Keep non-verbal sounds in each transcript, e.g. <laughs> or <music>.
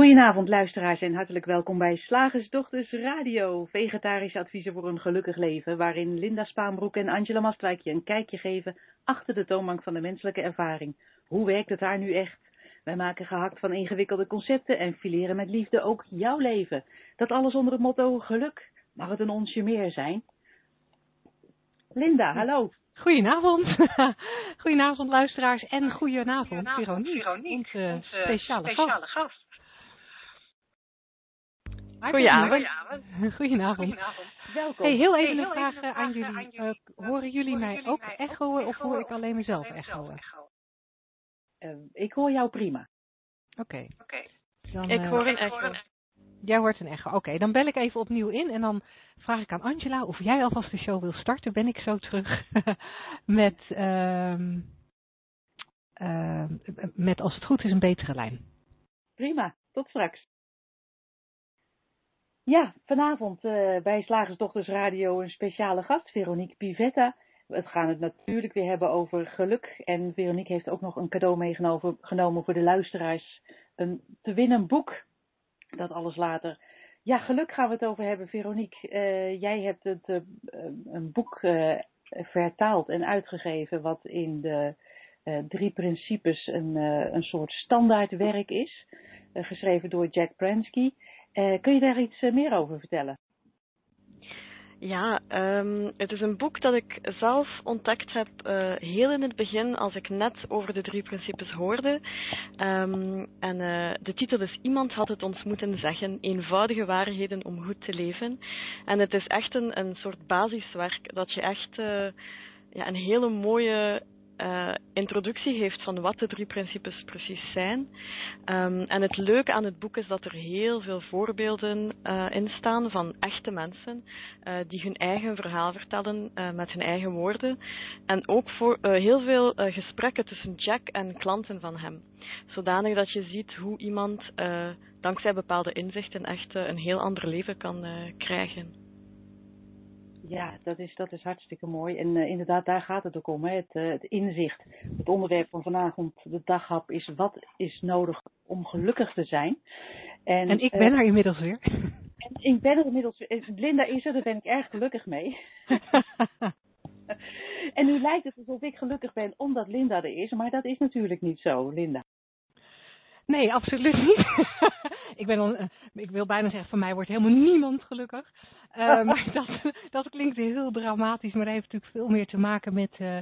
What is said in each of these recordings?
Goedenavond luisteraars en hartelijk welkom bij Slagersdochters Radio, vegetarische adviezen voor een gelukkig leven, waarin Linda Spaanbroek en Angela Mastwijk je een kijkje geven achter de toonbank van de menselijke ervaring. Hoe werkt het daar nu echt? Wij maken gehakt van ingewikkelde concepten en fileren met liefde ook jouw leven. Dat alles onder het motto geluk. Mag het een onsje meer zijn? Linda, hallo. Goedenavond. <laughs> goedenavond luisteraars en goedenavond, Veronique, onze, speciale, speciale gast. gast. Goedenavond. Goedenavond. Welkom. Hey, heel even een vraag eh, aan jullie. Uh, horen jullie mij ook echoen of hoor ik alleen mezelf echoen? Uh, ik hoor jou prima. Oké. Okay. Ik hoor een echo. Jij hoort een echo. Oké, dan bel ik even opnieuw in en dan vraag ik aan Angela of jij alvast de show wil starten. Ben ik zo terug <laughs> met, uh, uh, met als het goed is een betere lijn. Prima, tot straks. Ja, vanavond uh, bij Slagersdochters Radio een speciale gast, Veronique Pivetta. We gaan het natuurlijk weer hebben over geluk. En Veronique heeft ook nog een cadeau meegenomen voor de luisteraars. Een te winnen boek. Dat alles later. Ja, geluk gaan we het over hebben, Veronique. Uh, jij hebt het, uh, een boek vertaald en uitgegeven wat in de drie principes een, een soort standaardwerk is. geschreven door Jack Pransky. Uh, kun je daar iets uh, meer over vertellen? Ja, um, het is een boek dat ik zelf ontdekt heb uh, heel in het begin, als ik net over de drie principes hoorde. Um, en de titel is Iemand had het ons moeten zeggen, eenvoudige waarheden om goed te leven. En het is echt een, een soort basiswerk dat je echt ja, een hele mooie uh, introductie heeft van wat de drie principes precies zijn. Um, en het leuke aan het boek is dat er heel veel voorbeelden uh, in staan van echte mensen uh, die hun eigen verhaal vertellen met hun eigen woorden. En ook voor, heel veel gesprekken tussen Jack en klanten van hem. Zodanig dat je ziet hoe iemand dankzij bepaalde inzichten echt een heel ander leven kan krijgen. Ja, dat is, dat is hartstikke mooi. En uh, inderdaad, daar gaat het ook om. Hè? Het, uh, het inzicht. Het onderwerp van vanavond, de daghap, is wat is nodig om gelukkig te zijn. En, en ik ben uh, er inmiddels weer. En ik ben er inmiddels Linda is er, daar ben ik erg gelukkig mee. <laughs> en nu lijkt het alsof ik gelukkig ben omdat Linda er is, maar dat is natuurlijk niet zo, Linda. Nee, absoluut niet. <laughs> ik, ben dan, ik wil bijna zeggen, van mij wordt helemaal niemand gelukkig. Uh, maar <laughs> dat, dat klinkt heel dramatisch, maar dat heeft natuurlijk veel meer te maken met, uh,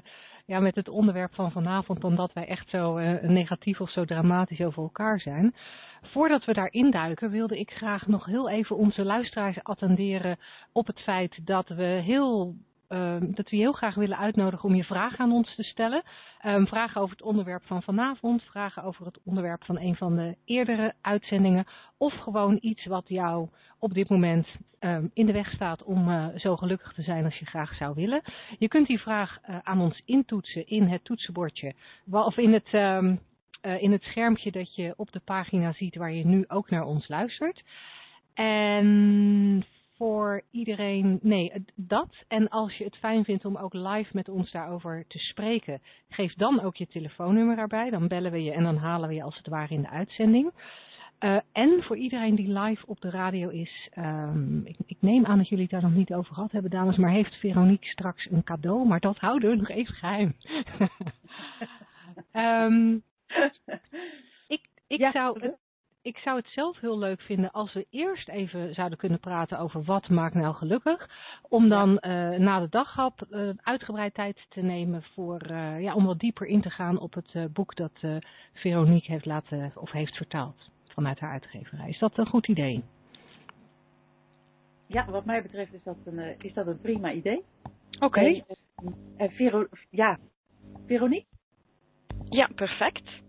ja, met het onderwerp van vanavond dan dat wij echt zo uh, negatief of zo dramatisch over elkaar zijn. Voordat we daar induiken wilde ik graag nog heel even onze luisteraars attenderen op het feit dat we heel Um, dat we je heel graag willen uitnodigen om je vragen aan ons te stellen. Um, vragen over het onderwerp van vanavond, vragen over het onderwerp van een van de eerdere uitzendingen. Of gewoon iets wat jou op dit moment um, in de weg staat om uh, zo gelukkig te zijn als je graag zou willen. Je kunt die vraag uh, aan ons intoetsen in het toetsenbordje of in het, uh, in het schermpje dat je op de pagina ziet waar je nu ook naar ons luistert. En voor iedereen, nee, dat. En als je het fijn vindt om ook live met ons daarover te spreken, geef dan ook je telefoonnummer erbij. Dan bellen we je en dan halen we je als het ware in de uitzending. Uh, en voor iedereen die live op de radio is, um, ik, ik, neem aan dat jullie het daar nog niet over gehad hebben, dames, maar heeft Veronique straks een cadeau, maar dat houden we nog even geheim. um, <laughs> ik ik ja, zou ik zou het zelf heel leuk vinden als we eerst even zouden kunnen praten over wat maakt nou gelukkig. Om dan uh, na de daghap uh, uitgebreid tijd te nemen voor, uh, ja, om wat dieper in te gaan op het boek dat Veronique heeft laten of heeft vertaald vanuit haar uitgeverij. Is dat een goed idee? Ja, wat mij betreft is dat een, is dat een prima idee. Oké. Okay. Vero, ja, Veronique? Ja, perfect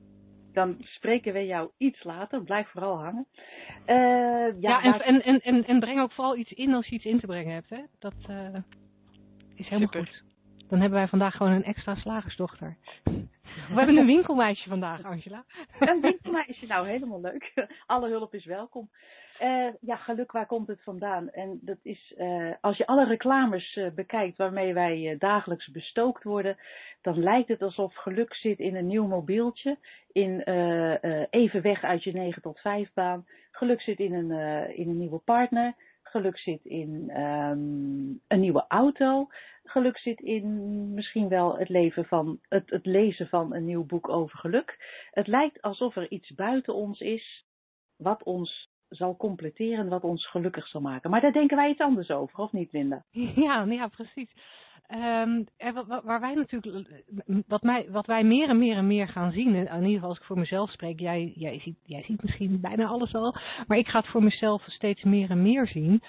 dan spreken we jou iets later. Blijf vooral hangen. Uh, ja, ja en, en, en, en, breng ook vooral iets in als je iets in te brengen hebt. Hè? Dat uh, is helemaal Super. goed. Dan hebben wij vandaag gewoon een extra slagersdochter. <laughs> We hebben een winkelmeisje vandaag, Angela. Een winkelmeisje, nou helemaal leuk. Alle hulp is welkom. Uh, ja, geluk, waar komt het vandaan? En dat is, uh, als je alle reclames uh, bekijkt waarmee wij dagelijks bestookt worden, dan lijkt het alsof geluk zit in een nieuw mobieltje, in even weg uit je 9 tot 5 baan. Geluk zit in een, in een nieuwe partner. Geluk zit in um, een nieuwe auto. Geluk zit in misschien wel het, leven van, het, het lezen van een nieuw boek over geluk. Het lijkt alsof er iets buiten ons is wat ons zal completeren, wat ons gelukkig zal maken. Maar daar denken wij iets anders over, of niet, Linda? <laughs> Ja, ja precies. Um, waar wij natuurlijk, wat, mij, wat wij meer en meer en meer gaan zien, in ieder geval als ik voor mezelf spreek, jij, jij, ziet, jij ziet misschien bijna alles al, maar ik ga het voor mezelf steeds meer en meer zien,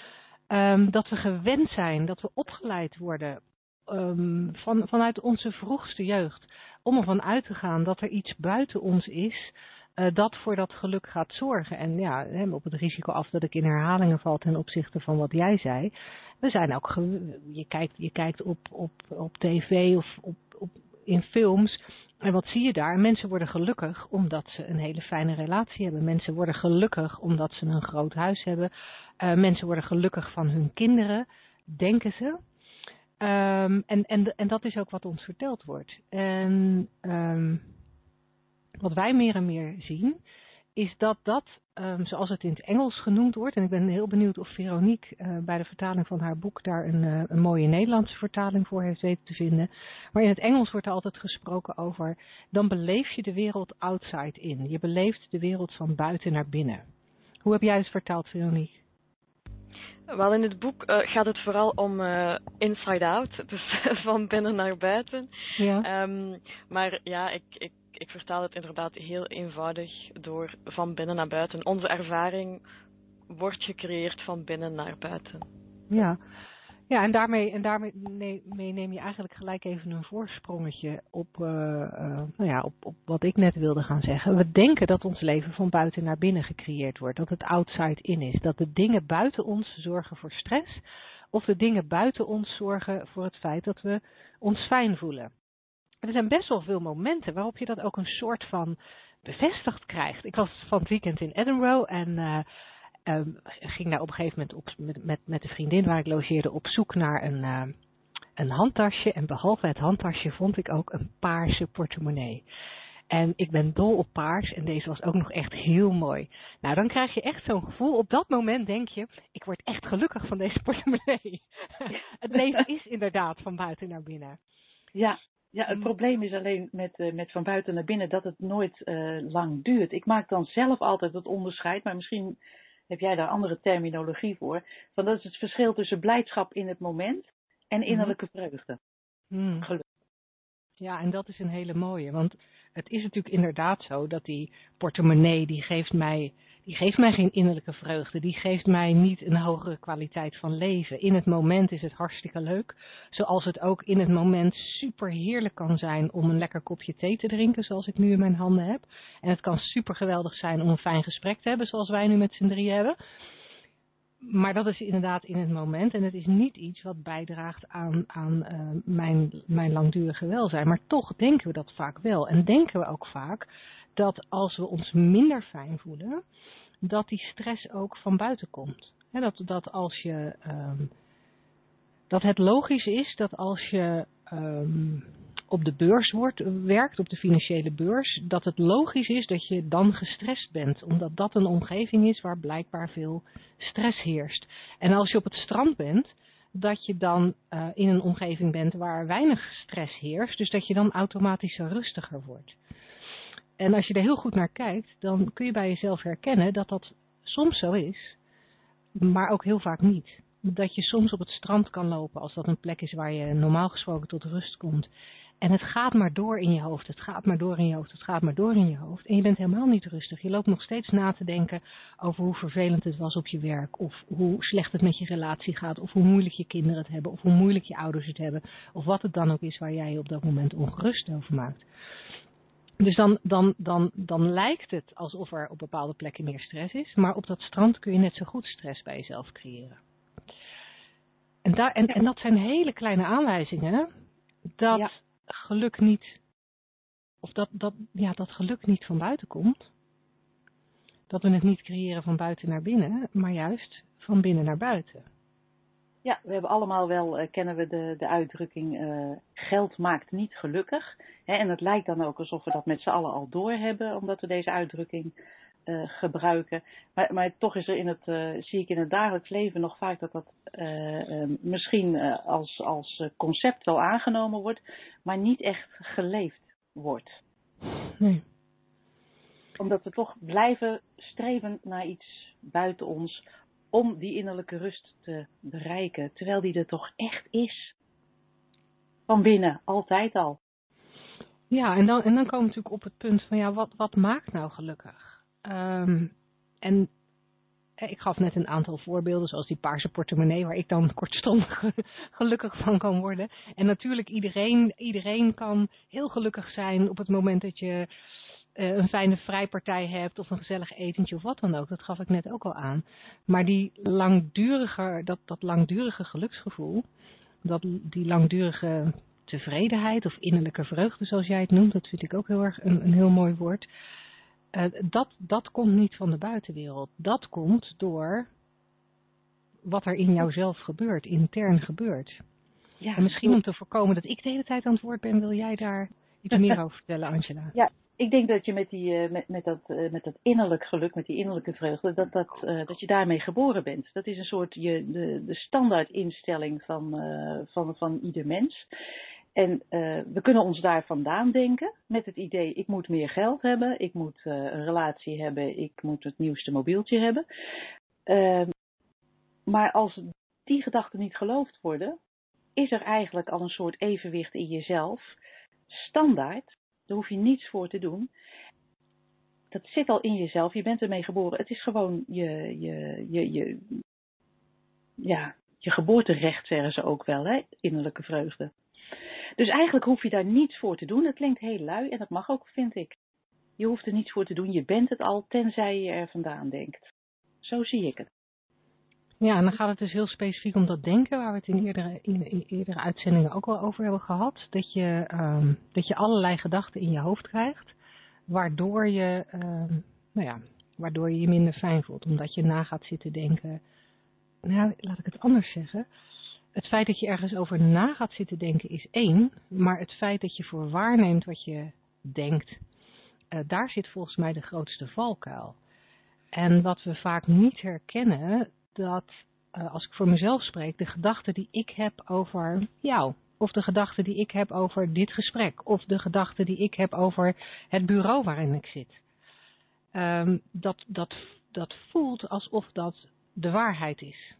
um, dat we gewend zijn, dat we opgeleid worden um, van, vanuit onze vroegste jeugd, om ervan uit te gaan dat er iets buiten ons is, dat voor dat geluk gaat zorgen. En ja, op het risico af dat ik in herhalingen val ten opzichte van wat jij zei. We zijn ook, je kijkt, je kijkt op, op, op tv of op, op, in films. En wat zie je daar? Mensen worden gelukkig omdat ze een hele fijne relatie hebben. Mensen worden gelukkig omdat ze een groot huis hebben. Uh, mensen worden gelukkig van hun kinderen, denken ze. Um, en, en, en dat is ook wat ons verteld wordt. En um, wat wij meer en meer zien, is dat dat, um, zoals het in het Engels genoemd wordt, en ik ben heel benieuwd of Veronique uh, bij de vertaling van haar boek daar een, uh, een, mooie Nederlandse vertaling voor heeft weten te vinden. Maar in het Engels wordt er altijd gesproken over, dan beleef je de wereld outside in. Je beleeft de wereld van buiten naar binnen. Hoe heb jij het vertaald, Veronique? Wel, in het boek uh, gaat het vooral om uh, inside out, <laughs> dus van binnen naar buiten. Ja. Um, maar ja, ik, ik ik vertaal het inderdaad heel eenvoudig door van binnen naar buiten. Onze ervaring wordt gecreëerd van binnen naar buiten. Ja, ja en daarmee, en daarmee neem je eigenlijk gelijk even een voorsprongetje op, uh, uh, nou ja, op, op wat ik net wilde gaan zeggen. We denken dat ons leven van buiten naar binnen gecreëerd wordt. Dat het outside in is. Dat de dingen buiten ons zorgen voor stress. Of de dingen buiten ons zorgen voor het feit dat we ons fijn voelen er zijn best wel veel momenten waarop je dat ook een soort van bevestigd krijgt. Ik was van het weekend in Edinburgh en uh, um, ging daar op een gegeven moment op, met, met, met de vriendin waar ik logeerde op zoek naar een, uh, een handtasje. En behalve het handtasje vond ik ook een paarse portemonnee. En ik ben dol op paars en deze was ook nog echt heel mooi. Nou, dan krijg je echt zo'n gevoel. Op dat moment denk je, ik word echt gelukkig van deze portemonnee. <laughs> het leven is inderdaad van buiten naar binnen. Ja, ja, het mm. probleem is alleen met, uh, met van buiten naar binnen dat het nooit uh, lang duurt. Ik maak dan zelf altijd het onderscheid, maar misschien heb jij daar andere terminologie voor. Van dat is het verschil tussen blijdschap in het moment en mm-hmm. innerlijke vreugde. Mm. Geluk. Ja, en dat is een hele mooie. Want het is natuurlijk inderdaad zo dat die portemonnee, die geeft mij die geeft mij geen innerlijke vreugde. Die geeft mij niet een hogere kwaliteit van leven. In het moment is het hartstikke leuk. Zoals het ook in het moment super heerlijk kan zijn om een lekker kopje thee te drinken, zoals ik nu in mijn handen heb. En het kan super geweldig zijn om een fijn gesprek te hebben, zoals wij nu met z'n drie hebben. Maar dat is inderdaad in het moment en het is niet iets wat bijdraagt aan, aan uh, mijn, mijn langdurige welzijn. Maar toch denken we dat vaak wel. En denken we ook vaak dat als we ons minder fijn voelen, dat die stress ook van buiten komt. dat, dat als je, um, dat het logisch is dat als je um, op de beurs wordt, werkt, op de financiële beurs, dat het logisch is dat je dan gestrest bent. Omdat dat een omgeving is waar blijkbaar veel stress heerst. En als je op het strand bent, dat je dan uh, in een omgeving bent waar weinig stress heerst. Dus dat je dan automatisch rustiger wordt. En als je er heel goed naar kijkt, dan kun je bij jezelf herkennen dat dat soms zo is, maar ook heel vaak niet. Dat je soms op het strand kan lopen als dat een plek is waar je normaal gesproken tot rust komt. En het gaat maar door in je hoofd, het gaat maar door in je hoofd, het gaat maar door in je hoofd. En je bent helemaal niet rustig. Je loopt nog steeds na te denken over hoe vervelend het was op je werk. Of hoe slecht het met je relatie gaat. Of hoe moeilijk je kinderen het hebben. Of hoe moeilijk je ouders het hebben. Of wat het dan ook is waar jij je op dat moment ongerust over maakt. Dus dan, dan, dan, dan lijkt het alsof er op bepaalde plekken meer stress is. Maar op dat strand kun je net zo goed stress bij jezelf creëren. En, daar, en, en dat zijn hele kleine aanwijzingen dat geluk niet, of dat, dat, ja, dat geluk niet van buiten komt. Dat we het niet creëren van buiten naar binnen, maar juist van binnen naar buiten. Ja, we hebben allemaal wel, uh, kennen we de, de uitdrukking, uh, geld maakt niet gelukkig. En het lijkt dan ook alsof we dat met z'n allen al doorhebben, omdat we deze uitdrukking uh, gebruiken. Maar, maar, toch is er in het, zie ik in het dagelijks leven nog vaak dat dat misschien als, als concept wel aangenomen wordt, maar niet echt geleefd wordt. Nee. Omdat we toch blijven streven naar iets buiten ons, om die innerlijke rust te bereiken, terwijl die er toch echt is. Van binnen, altijd al. Ja, en dan, en dan komen we natuurlijk op het punt van, ja, wat, wat maakt nou gelukkig? Um, en ik gaf net een aantal voorbeelden, zoals die paarse portemonnee, waar ik dan <laughs> kortstondig gelukkig van kan worden. En natuurlijk, iedereen, iedereen kan heel gelukkig zijn op het moment dat je uh, een fijne vrijpartij hebt of een gezellig etentje of wat dan ook. Dat gaf ik net ook al aan. Maar die langdurige, dat, dat langdurige geluksgevoel, dat, die langdurige tevredenheid of innerlijke vreugde zoals jij het noemt, dat vind ik ook heel erg een, een heel mooi woord. Uh, dat, dat komt niet van de buitenwereld. Dat komt door wat er in jouzelf gebeurt, intern gebeurt. Ja, en misschien om te voorkomen dat ik de hele tijd aan het woord ben, wil jij daar iets meer over vertellen, Angela? <laughs> Ja, ik denk dat je met, die, met, met, dat, met dat innerlijk geluk, met die innerlijke vreugde, dat, dat, dat je daarmee geboren bent. Dat is een soort je, de, de standaard instelling van, van, van ieder mens. En we kunnen ons daar vandaan denken met het idee, ik moet meer geld hebben, ik moet een relatie hebben, ik moet het nieuwste mobieltje hebben. Ehm, maar als die gedachten niet geloofd worden, is er eigenlijk al een soort evenwicht in jezelf, standaard, daar hoef je niets voor te doen. Dat zit al in jezelf, je bent ermee geboren. Het is gewoon je, je, je, je, ja, je geboorterecht, zeggen ze ook wel, hè? innerlijke vreugde. Dus eigenlijk hoef je daar niets voor te doen. Het klinkt heel lui en dat mag ook, vind ik. Je hoeft er niets voor te doen, je bent het al, tenzij je er vandaan denkt. Zo zie ik het. Ja, en dan gaat het dus heel specifiek om dat denken, waar we het in eerdere, in, eerdere uitzendingen ook al over hebben gehad. Dat je, um, dat je allerlei gedachten in je hoofd krijgt, waardoor je, um, nou ja, waardoor je je minder fijn voelt. Omdat je na gaat zitten denken, nou laat ik het anders zeggen. Het feit dat je ergens over na gaat zitten denken is één, maar het feit dat je voor waarneemt wat je denkt, uh, daar zit volgens mij de grootste valkuil. En wat we vaak niet herkennen, dat, uh, als ik voor mezelf spreek, de gedachten die ik heb over jou, of de gedachten die ik heb over dit gesprek, of de gedachten die ik heb over het bureau waarin ik zit, um, dat, dat, dat voelt alsof dat de waarheid is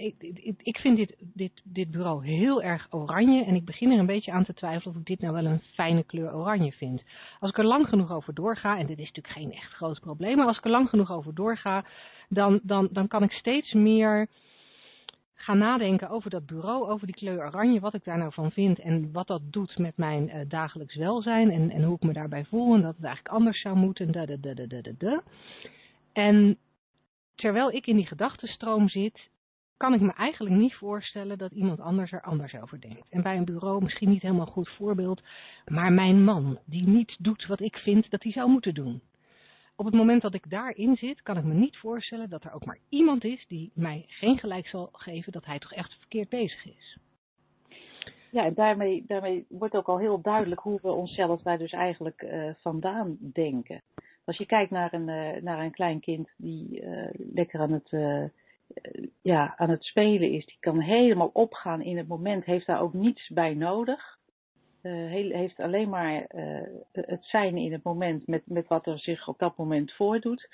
ik, ik, vind dit, dit, dit bureau heel erg oranje en ik begin er een beetje aan te twijfelen of ik dit nou wel een fijne kleur oranje vind. Als ik er lang genoeg over doorga, en dit is natuurlijk geen echt groot probleem, maar als ik er lang genoeg over doorga, dan, dan, dan kan ik steeds meer gaan nadenken over dat bureau, over die kleur oranje, wat ik daar nou van vind en wat dat doet met mijn uh, dagelijks welzijn en, en hoe ik me daarbij voel en dat het eigenlijk anders zou moeten. Da, da, da, da, da, da. En terwijl ik in die gedachtenstroom zit, kan ik me eigenlijk niet voorstellen dat iemand anders er anders over denkt. En bij een bureau misschien niet helemaal goed voorbeeld, maar mijn man, die niet doet wat ik vind dat hij zou moeten doen. Op het moment dat ik daarin zit, kan ik me niet voorstellen dat er ook maar iemand is die mij geen gelijk zal geven dat hij toch echt verkeerd bezig is. Ja, en daarmee, daarmee wordt ook al heel duidelijk hoe we onszelf daar dus eigenlijk uh, vandaan denken. Als je kijkt naar een, uh, naar een klein kind die uh, lekker aan het ja, aan het spelen is, die kan helemaal opgaan in het moment, heeft daar ook niets bij nodig. Uh, heeft alleen maar uh, het zijn in het moment met, met wat er zich op dat moment voordoet.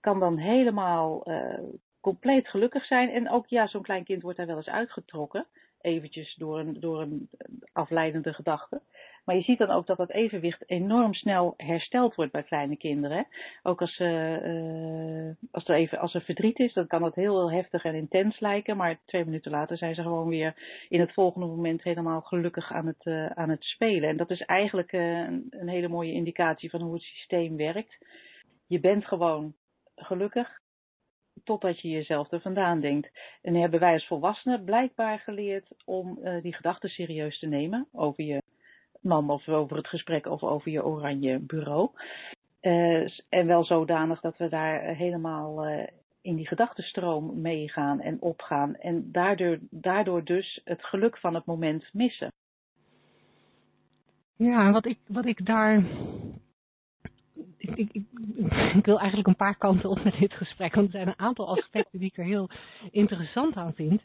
Kan dan helemaal uh, compleet gelukkig zijn. En ook ja, zo'n klein kind wordt daar wel eens uitgetrokken. Eventjes door een, door een afleidende gedachte. Maar je ziet dan ook dat dat evenwicht enorm snel hersteld wordt bij kleine kinderen. Ook als, uh, als, er even, als er verdriet is, dan kan dat heel heftig en intens lijken. Maar twee minuten later zijn ze gewoon weer in het volgende moment helemaal gelukkig aan het, uh, aan het spelen. En dat is eigenlijk een, hele mooie indicatie van hoe het systeem werkt. Je bent gewoon gelukkig totdat je jezelf er vandaan denkt. En hebben wij als volwassenen blijkbaar geleerd om die gedachten serieus te nemen over je man of over het gesprek of over je oranje bureau. en wel zodanig dat we daar helemaal in die gedachtenstroom meegaan en opgaan. En daardoor, daardoor dus het geluk van het moment missen. Ja, wat ik, wat ik daar. Ik, ik, ik, wil eigenlijk een paar kanten op met dit gesprek, want er zijn een aantal aspecten die ik er heel interessant aan vind.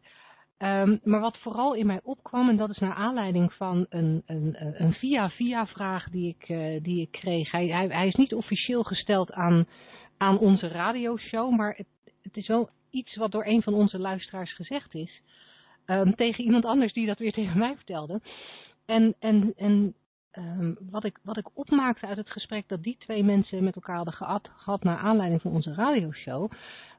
Um, maar wat vooral in mij opkwam, en dat is naar aanleiding van een, een, een via-via vraag die ik, uh, die ik kreeg. Hij, hij, hij, is niet officieel gesteld aan, aan onze radioshow, maar het, het is wel iets wat door een van onze luisteraars gezegd is. Um, tegen iemand anders die dat weer <laughs> tegen mij vertelde. En, en, en um, wat, ik, wat ik opmaakte uit het gesprek dat die twee mensen met elkaar hadden gehad, gehad naar aanleiding van onze radioshow,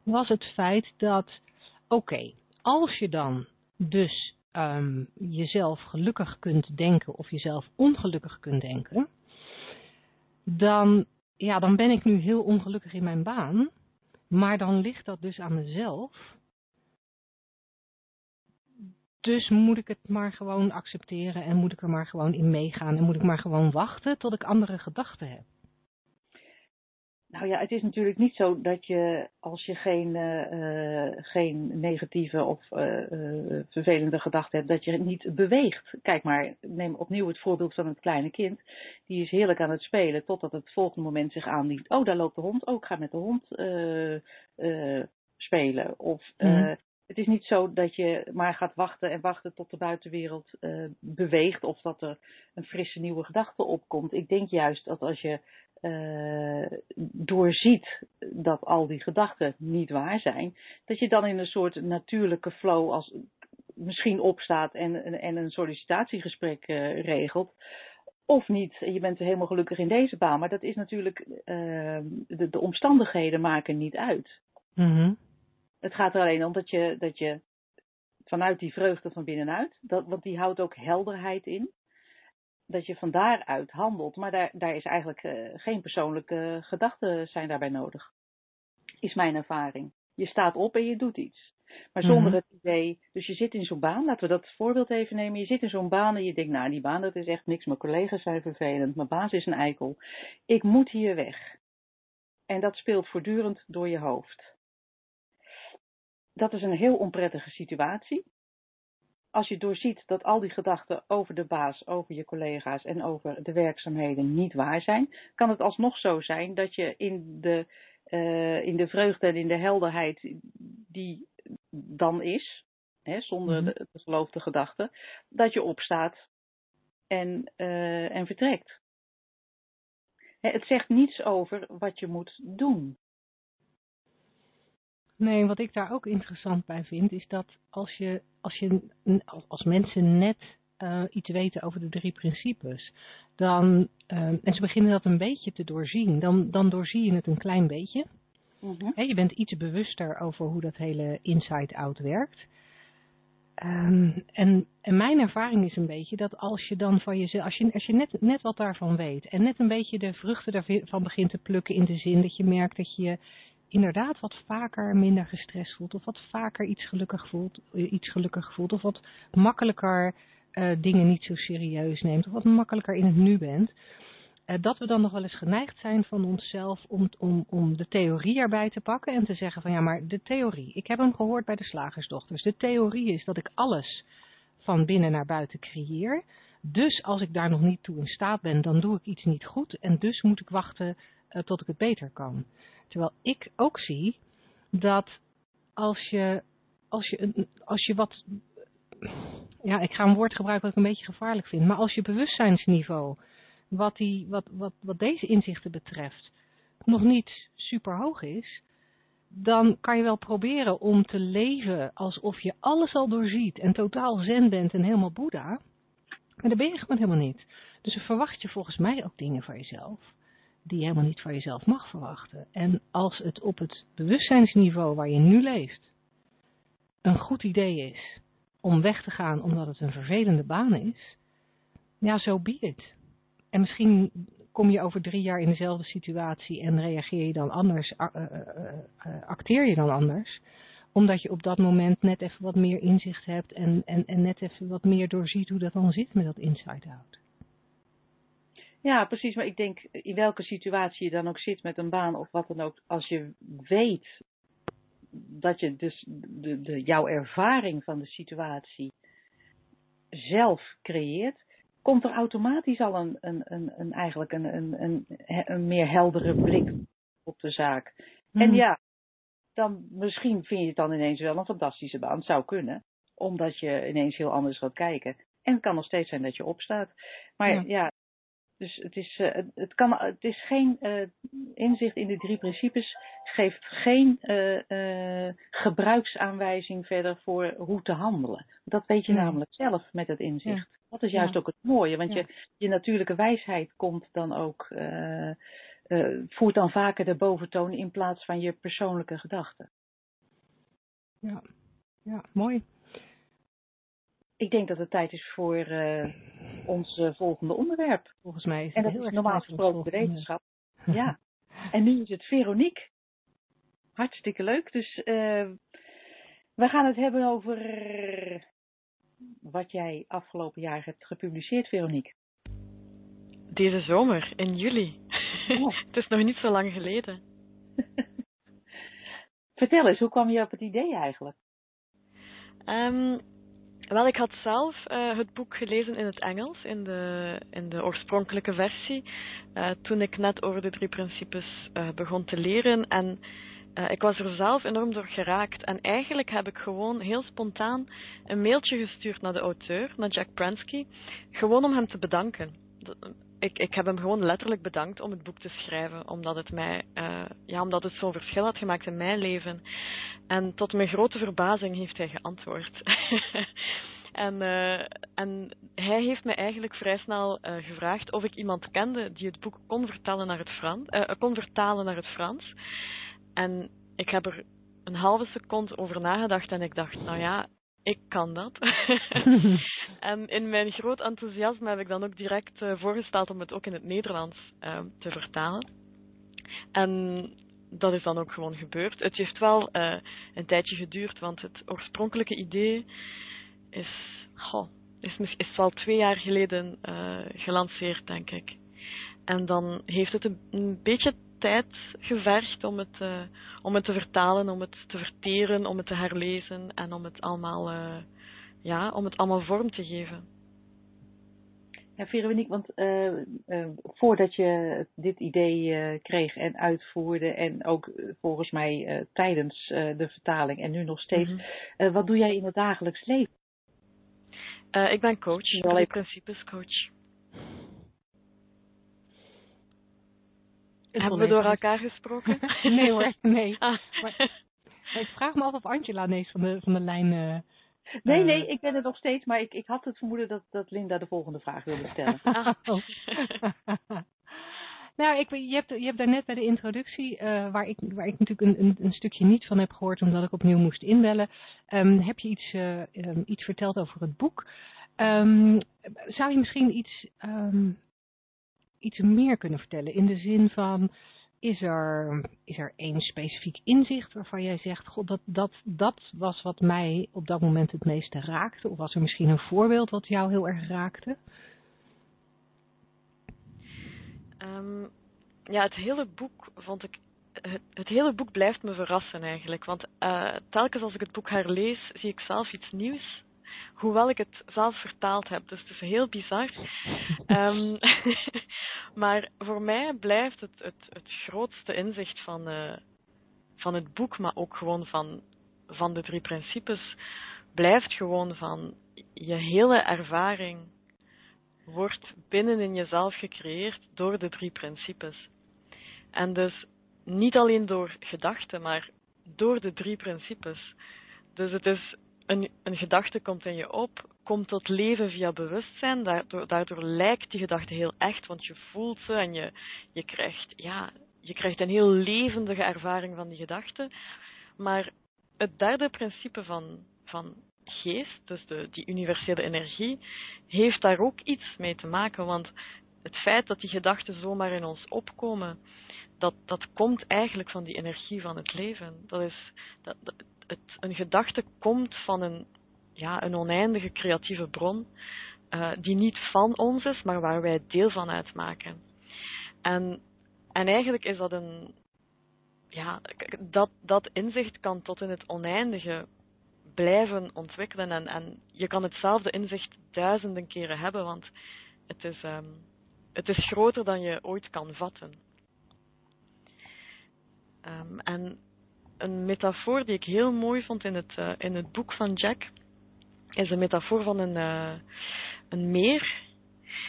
was het feit dat, oké, als je dan dus um, jezelf gelukkig kunt denken of jezelf ongelukkig kunt denken, dan, ja, dan ben ik nu heel ongelukkig in mijn baan. Maar dan ligt dat dus aan mezelf. Dus moet ik het maar gewoon accepteren en moet ik er maar gewoon in meegaan en moet ik maar gewoon wachten tot ik andere gedachten heb. Nou ja, het is natuurlijk niet zo dat je als je geen, uh, geen negatieve of uh, vervelende gedachten hebt, dat je niet beweegt. Kijk maar, neem opnieuw het voorbeeld van het kleine kind. Die is heerlijk aan het spelen totdat het volgende moment zich aandient. Oh, daar loopt de hond. Oh, ik ga met de hond spelen. Of mm. Het is niet zo dat je maar gaat wachten en wachten tot de buitenwereld beweegt of dat er een frisse nieuwe gedachte opkomt. Ik denk juist dat als je uh, doorziet dat al die gedachten niet waar zijn, dat je dan in een soort natuurlijke flow als misschien opstaat en, en een sollicitatiegesprek uh, regelt. Of niet, je bent helemaal gelukkig in deze baan, maar dat is natuurlijk, de, de, omstandigheden maken niet uit. Mm. Het gaat er alleen om dat je, dat je vanuit die vreugde van binnenuit, dat, want die houdt ook helderheid in dat je van daaruit handelt. Maar daar, daar is eigenlijk uh, geen persoonlijke gedachten zijn daarbij nodig. Is mijn ervaring. Je staat op en je doet iets. Maar zonder mm -hmm. het idee, dus je zit in zo'n baan, laten we dat voorbeeld even nemen. Je zit in zo'n baan en je denkt, nou die baan dat is echt niks, mijn collega's zijn vervelend, mijn baas is een eikel. Ik moet hier weg. En dat speelt voortdurend door je hoofd. Dat is een heel onprettige situatie als je doorziet dat al die gedachten over de baas, over je collega's en over de werkzaamheden niet waar zijn, kan het alsnog zo zijn dat je in de, uh, in de vreugde en in de helderheid die dan is, hè, zonder -hmm. de, de geloofde gedachten, dat je opstaat en, uh, en vertrekt. Het zegt niets over wat je moet doen. Nee, wat ik daar ook interessant bij vind, is dat als je, als je als mensen net uh, iets weten over de drie principes, dan, uh, en ze beginnen dat een beetje te doorzien, dan, dan doorzie je het een klein beetje. Mm -hmm. He, je bent iets bewuster over hoe dat hele inside-out werkt. Um, en, en, mijn ervaring is een beetje dat als je dan van jezelf, als je, als je net, net wat daarvan weet en net een beetje de vruchten daarvan begint te plukken in de zin dat je merkt dat je inderdaad wat vaker minder gestrest voelt. Of wat vaker iets gelukkig voelt. Iets gelukkig voelt of wat makkelijker uh, dingen niet zo serieus neemt. Of wat makkelijker in het nu bent. Uh, dat we dan nog wel eens geneigd zijn van onszelf om, om, om de theorie erbij te pakken. En te zeggen van ja maar de theorie. Ik heb hem gehoord bij de slagersdochters. De theorie is dat ik alles van binnen naar buiten creëer. Dus als ik daar nog niet toe in staat ben, dan doe ik iets niet goed. En dus moet ik wachten tot ik het beter kan. Terwijl ik ook zie dat als je, als je, als je wat, ja, ik ga een woord gebruiken wat ik een beetje gevaarlijk vind, maar als je bewustzijnsniveau, wat, die, wat, wat, wat deze inzichten betreft, nog niet super hoog is, dan kan je wel proberen om te leven alsof je alles al doorziet en totaal zen bent en helemaal boeddha, maar dat ben je gewoon helemaal niet. Dus dan verwacht je volgens mij ook dingen van jezelf die je helemaal niet van jezelf mag verwachten. En als het op het bewustzijnsniveau waar je nu leeft een goed idee is om weg te gaan omdat het een vervelende baan is, ja, zo so be. En misschien kom je over drie jaar in dezelfde situatie en reageer je dan anders, uh, uh, uh, acteer je dan anders, omdat je op dat moment net even wat meer inzicht hebt en, en, en net even wat meer doorziet hoe dat dan zit met dat inside-out. Ja, precies. Maar ik denk, in welke situatie je dan ook zit met een baan of wat dan ook, als je weet dat je dus de, de, jouw ervaring van de situatie zelf creëert, komt er automatisch al een, een, een, een eigenlijk een, een, een, een meer heldere blik op de zaak. En ja, dan misschien vind je het dan ineens wel een fantastische baan. Zou kunnen. Omdat je ineens heel anders gaat kijken. En het kan nog steeds zijn dat je opstaat. Maar ja, dus het is, uh, het, kan, het is geen uh, inzicht in de drie principes, geeft geen uh, gebruiksaanwijzing verder voor hoe te handelen. Dat weet je namelijk zelf met het inzicht. Ja. Dat is juist ook het mooie, want je, je natuurlijke wijsheid komt dan ook, voert dan vaker de boventoon in plaats van je persoonlijke gedachten. Ja, ja mooi. Ik denk dat het tijd is voor uh, ons uh, volgende onderwerp. Volgens mij is het En dat is normaal gesproken de wetenschap. Ja. <laughs> en nu is het Veronique. Hartstikke leuk. Dus uh, we gaan het hebben over wat jij afgelopen jaar hebt gepubliceerd, Veronique. Deze zomer, in juli. Oh. <laughs> het is nog niet zo lang geleden. <laughs> Vertel eens, hoe kwam je op het idee eigenlijk? Um, wel, ik had zelf uh, het boek gelezen in het Engels, in de, in de oorspronkelijke versie, uh, toen ik net over de drie principes uh, begon te leren. En ik was er zelf enorm door geraakt. En eigenlijk heb ik gewoon heel spontaan een mailtje gestuurd naar de auteur, naar Jack Pransky, gewoon om hem te bedanken. Ik, ik heb hem gewoon letterlijk bedankt om het boek te schrijven, omdat het mij, ja, omdat het zo'n verschil had gemaakt in mijn leven. En tot mijn grote verbazing heeft hij geantwoord. <laughs> en, uh, en hij heeft me eigenlijk vrij snel uh, gevraagd of ik iemand kende die het boek kon vertalen naar het Frans. Kon vertalen naar het Frans. En ik heb er een halve seconde over nagedacht en ik dacht, nou ja, ik kan dat. <laughs> en in mijn groot enthousiasme heb ik dan ook direct voorgesteld om het ook in het Nederlands te vertalen. En dat is dan ook gewoon gebeurd. Het heeft wel uh, een tijdje geduurd, want het oorspronkelijke idee is, goh, is, is wel twee jaar geleden uh, gelanceerd, denk ik. En dan heeft het een, een beetje tijd gevergd om het, uh, om het te vertalen, om het te verteren, om het te herlezen en om het allemaal, ja, om het allemaal vorm te geven. Ja, Veronique, want uh, voordat je dit idee kreeg en uitvoerde en ook volgens mij tijdens de vertaling en nu nog steeds, mm -hmm. wat doe jij in het dagelijks leven? ik ben coach, drie principes coach. Hebben we door elkaar gesproken? <laughs> nee hoor, <laughs> nee. Ah. Maar, ik vraag me af of Angela ineens van de, van de lijn Nee, nee, ik ben er nog steeds, maar ik, ik had het vermoeden dat, dat Linda de volgende vraag wilde stellen. <laughs> Ah. nou, ik, je, hebt, je hebt daarnet bij de introductie, uh, waar, ik, waar ik natuurlijk een, een, een, stukje niet van heb gehoord, omdat ik opnieuw moest inbellen, um, heb je iets, uh, um, iets verteld over het boek. Um, zou je misschien iets, iets meer kunnen vertellen, in de zin van is er, is er één specifiek inzicht waarvan jij zegt, god, dat, dat, dat was wat mij op dat moment het meeste raakte? Of was er misschien een voorbeeld wat jou heel erg raakte? Um, ja, het hele boek vond ik. Het, hele boek blijft me verrassen eigenlijk. Want uh, telkens als ik het boek herlees, zie ik zelf iets nieuws hoewel ik het zelf vertaald heb. Dus het is heel bizar. um, <laughs> <laughs> maar voor mij blijft het, het, het grootste inzicht van, uh, van het boek, maar ook gewoon van, van de drie principes, blijft gewoon van je hele ervaring wordt binnen in jezelf gecreëerd door de drie principes. En dus niet alleen door gedachten, maar door de drie principes. Dus het is een, een gedachte komt in je op, komt tot leven via bewustzijn. Daardoor, lijkt die gedachte heel echt, want je voelt ze en je, je, krijgt, ja, je krijgt een heel levendige ervaring van die gedachte. Maar het derde principe van, van geest, dus de, die universele energie, heeft daar ook iets mee te maken. Want het feit dat die gedachten zomaar in ons opkomen, dat, dat komt eigenlijk van die energie van het leven. Dat is, dat, het, een gedachte komt van een, ja, een oneindige creatieve bron. uh, die niet van ons is, maar waar wij deel van uitmaken. En, en eigenlijk is dat een, ja, dat, dat inzicht kan tot in het oneindige blijven ontwikkelen. En, en je kan hetzelfde inzicht duizenden keren hebben, want het is, um, het is groter dan je ooit kan vatten. Um, en een metafoor die ik heel mooi vond in het, uh, in het boek van Jack, is een metafoor van een, uh, een meer.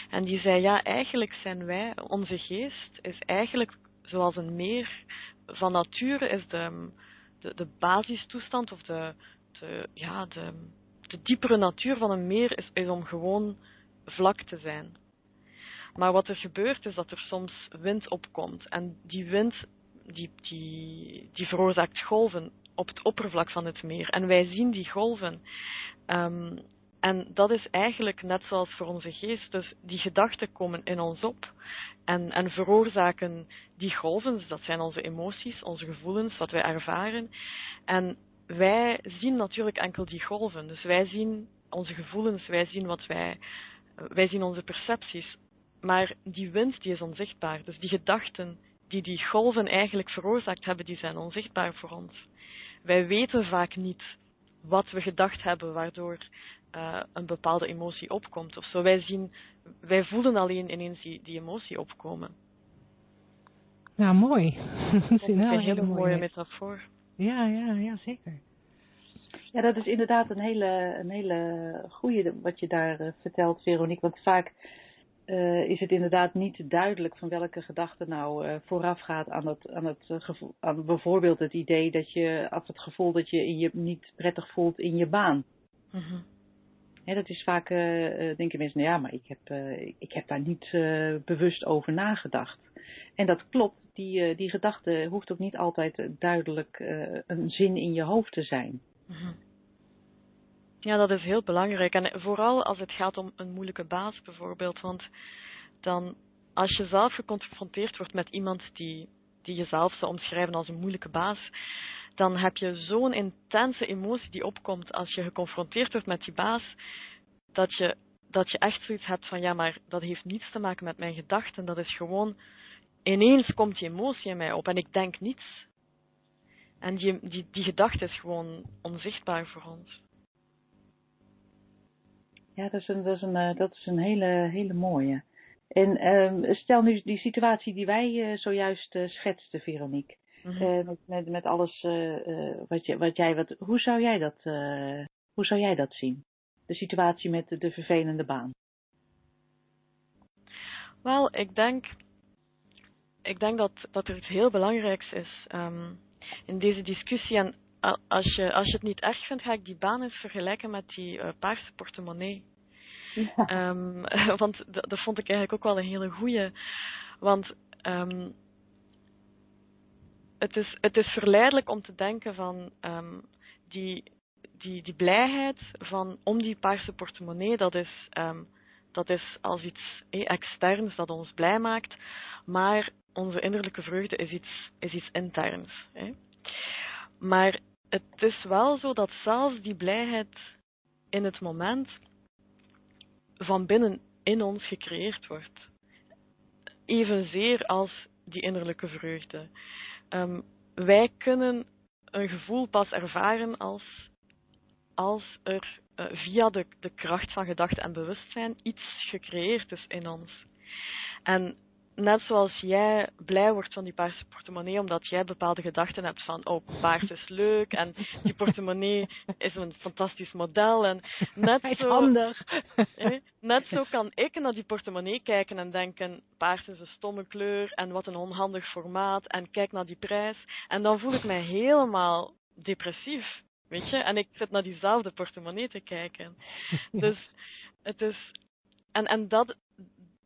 En die zei, ja, eigenlijk zijn wij, onze geest is eigenlijk zoals een meer. Van nature is de, de, de basistoestand of de, de, ja, de, de diepere natuur van een meer is, is om gewoon vlak te zijn. Maar wat er gebeurt is dat er soms wind opkomt. En die wind die, veroorzaakt golven op het oppervlak van het meer. En wij zien die golven. Um, en dat is eigenlijk net zoals voor onze geest. Dus die gedachten komen in ons op en, en veroorzaken die golven. Dus dat zijn onze emoties, onze gevoelens, wat wij ervaren. En wij zien natuurlijk enkel die golven. Dus wij zien onze gevoelens, wij zien wat wij, wij zien onze percepties. Maar die wind die is onzichtbaar. Dus die gedachten die die golven eigenlijk veroorzaakt hebben, die zijn onzichtbaar voor ons. Wij weten vaak niet wat we gedacht hebben, waardoor uh, een bepaalde emotie opkomt of zo. Wij, zien, wij voelen alleen ineens die, die emotie opkomen. Ja, mooi. <laughs> dat is een, een hele mooie, mooie metafoor. Ja, ja, ja, zeker. Ja, dat is inderdaad een hele, een hele goede wat je daar uh, vertelt, Veronique. Want vaak uh, is het inderdaad niet duidelijk van welke gedachte nou uh, vooraf gaat aan, het, aan, het, uh, gevoel, aan bijvoorbeeld het idee dat je, af het gevoel dat je je niet prettig voelt in je baan. Mm -hmm. dat is vaak, denken mensen, nou ja, maar ik heb, ik heb daar niet bewust over nagedacht. En dat klopt, die, die gedachte hoeft ook niet altijd duidelijk een zin in je hoofd te zijn. Mm -hmm. Ja, dat is heel belangrijk. En vooral als het gaat om een moeilijke baas bijvoorbeeld. Want dan, als je zelf geconfronteerd wordt met iemand die, die je zelf zou omschrijven als een moeilijke baas, dan heb je zo'n intense emotie die opkomt als je geconfronteerd wordt met die baas, dat je, dat je echt zoiets hebt van, ja, maar dat heeft niets te maken met mijn gedachten. Dat is gewoon, ineens komt die emotie in mij op en ik denk niets. En die, die, die gedachte is gewoon onzichtbaar voor ons. Ja, dat is een, dat is een, uh, dat is een hele, hele mooie. En uh, stel nu die situatie die wij uh, zojuist uh, schetsten, Veronique. Mm -hmm. met, met, met alles wat, je, wat jij. Wat, hoe, zou jij dat, hoe zou jij dat zien? De situatie met de, de vervelende baan. Wel, ik denk, ik denk dat, dat er iets heel belangrijks is um, in deze discussie. En als je, als je het niet erg vindt, ga ik die baan eens vergelijken met die uh, paarse portemonnee. Ja. Um, <laughs> want dat vond ik eigenlijk ook wel een hele goeie. Want um, het, is, het is verleidelijk om te denken van um, die, die, die blijheid van om die paarse portemonnee, dat is, dat is als iets eh, externs dat ons blij maakt. Maar onze innerlijke vreugde is iets, is iets interns. Eh. Maar het is wel zo dat zelfs die blijheid in het moment van binnen in ons gecreëerd wordt. Evenzeer als die innerlijke vreugde. Um, wij kunnen een gevoel pas ervaren als, als er uh, via de, de kracht van gedachte en bewustzijn iets gecreëerd is in ons. En net zoals jij blij wordt van die paarse portemonnee, omdat jij bepaalde gedachten hebt van, oh, paars is leuk en die portemonnee is een fantastisch model. En net zo, handig. <laughs> net zo kan ik naar die portemonnee kijken en denken, paars is een stomme kleur en wat een onhandig formaat en kijk naar die prijs. En dan voel ik mij helemaal depressief, weet je. En ik zit naar diezelfde portemonnee te kijken. <laughs> Dus het is, en, en dat,